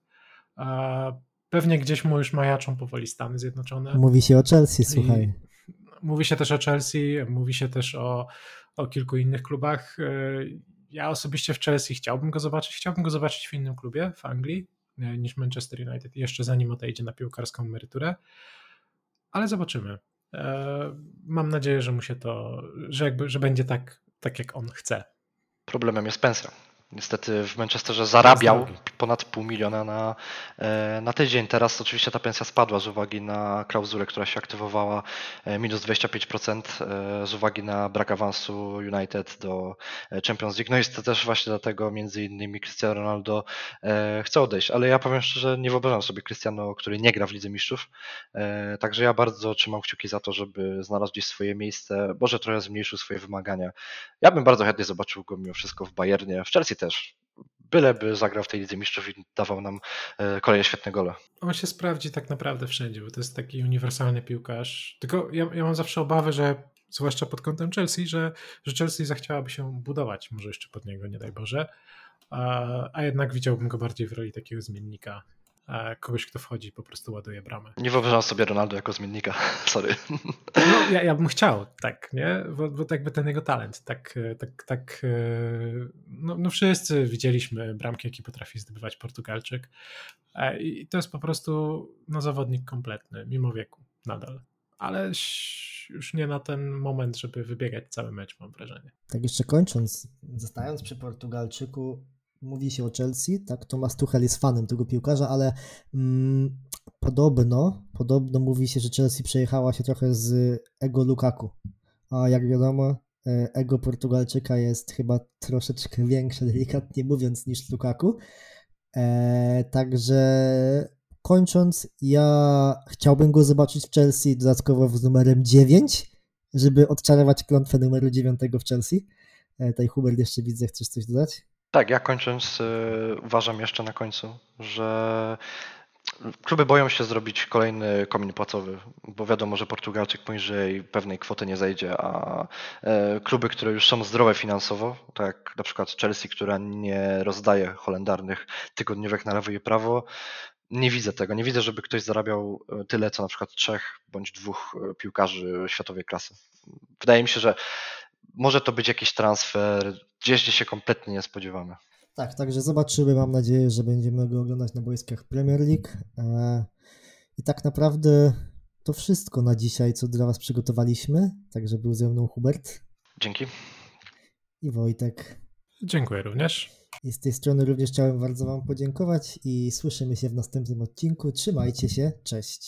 pewnie gdzieś mu już majaczą powoli Stany Zjednoczone. Mówi się o Chelsea, słuchaj. I mówi się też o Chelsea, mówi się też o, o kilku innych klubach. E, ja osobiście w Chelsea chciałbym go zobaczyć. Chciałbym go zobaczyć w innym klubie w Anglii e, niż Manchester United, jeszcze zanim odejdzie na piłkarską emeryturę. Ale zobaczymy. E, mam nadzieję, że mu się to, że, jakby, że będzie tak, tak, jak on chce. Problemem jest pensja. Niestety w Manchesterze zarabiał ponad pół miliona na, e, na tydzień. Teraz oczywiście ta pensja spadła z uwagi na klauzulę, która się aktywowała e, minus 25% e, z uwagi na brak awansu United do Champions League. No i to też właśnie dlatego między innymi Cristiano Ronaldo chce odejść. Ale ja powiem szczerze, nie wyobrażam sobie Cristiano, który nie gra w Lidze Mistrzów. Także ja bardzo trzymam kciuki za to, żeby znalazł gdzieś swoje miejsce, może trochę zmniejszył swoje wymagania. Ja bym bardzo chętnie zobaczył go mimo wszystko w Bayernie, w Chelsea też. Byleby zagrał w tej Lidze Mistrzów i dawał nam e, kolejne świetne gole. On się sprawdzi tak naprawdę wszędzie, bo to jest taki uniwersalny piłkarz. Tylko ja, ja mam zawsze obawy, że zwłaszcza pod kątem Chelsea, że, że Chelsea zachciałaby się budować, może jeszcze pod niego, nie daj Boże, a, a jednak widziałbym go bardziej w roli takiego zmiennika, kogoś, kto wchodzi i po prostu ładuje bramę. Nie wyobrażam sobie Ronaldo jako zmiennika, sorry. No, ja, ja bym chciał, tak, nie? Bo, bo jakby ten jego talent, tak, tak, tak. e, No, no wszyscy widzieliśmy bramki, jakie potrafi zdobywać Portugalczyk. E, I to jest po prostu no, zawodnik kompletny, mimo wieku nadal. Ale już nie na ten moment, żeby wybiegać cały mecz, mam wrażenie. Tak jeszcze kończąc, zostając przy Portugalczyku, mówi się o Chelsea, tak, Tomasz Tuchel jest fanem tego piłkarza, ale mm, podobno, podobno mówi się, że Chelsea przejechała się trochę z ego Lukaku, a jak wiadomo, e, ego Portugalczyka jest chyba troszeczkę większe, delikatnie mówiąc, niż Lukaku, e, także kończąc, ja chciałbym go zobaczyć w Chelsea dodatkowo z numerem 9, żeby odczarować klątwę numeru 9 w Chelsea. E, Tutaj Hubert jeszcze widzę, chcesz coś dodać? Tak, ja kończąc, y, uważam jeszcze na końcu, że kluby boją się zrobić kolejny komin płacowy, bo wiadomo, że Portugalczyk poniżej pewnej kwoty nie zejdzie, a e, kluby, które już są zdrowe finansowo, tak jak na przykład Chelsea, która nie rozdaje holendarnych tygodniówek na lewo i prawo, nie widzę tego. Nie widzę, żeby ktoś zarabiał e, tyle, co na przykład trzech bądź dwóch e, piłkarzy światowej klasy. Wydaje mi się, że może to być jakiś transfer gdzieś, gdzie się kompletnie nie spodziewamy. Tak, także zobaczymy. Mam nadzieję, że będziemy go oglądać na boiskach Premier League. E, I tak naprawdę to wszystko na dzisiaj, co dla Was przygotowaliśmy. Także był ze mną Hubert Dzięki. i Wojtek. Dziękuję również. I z tej strony również chciałem bardzo Wam podziękować i słyszymy się w następnym odcinku. Trzymajcie się, cześć.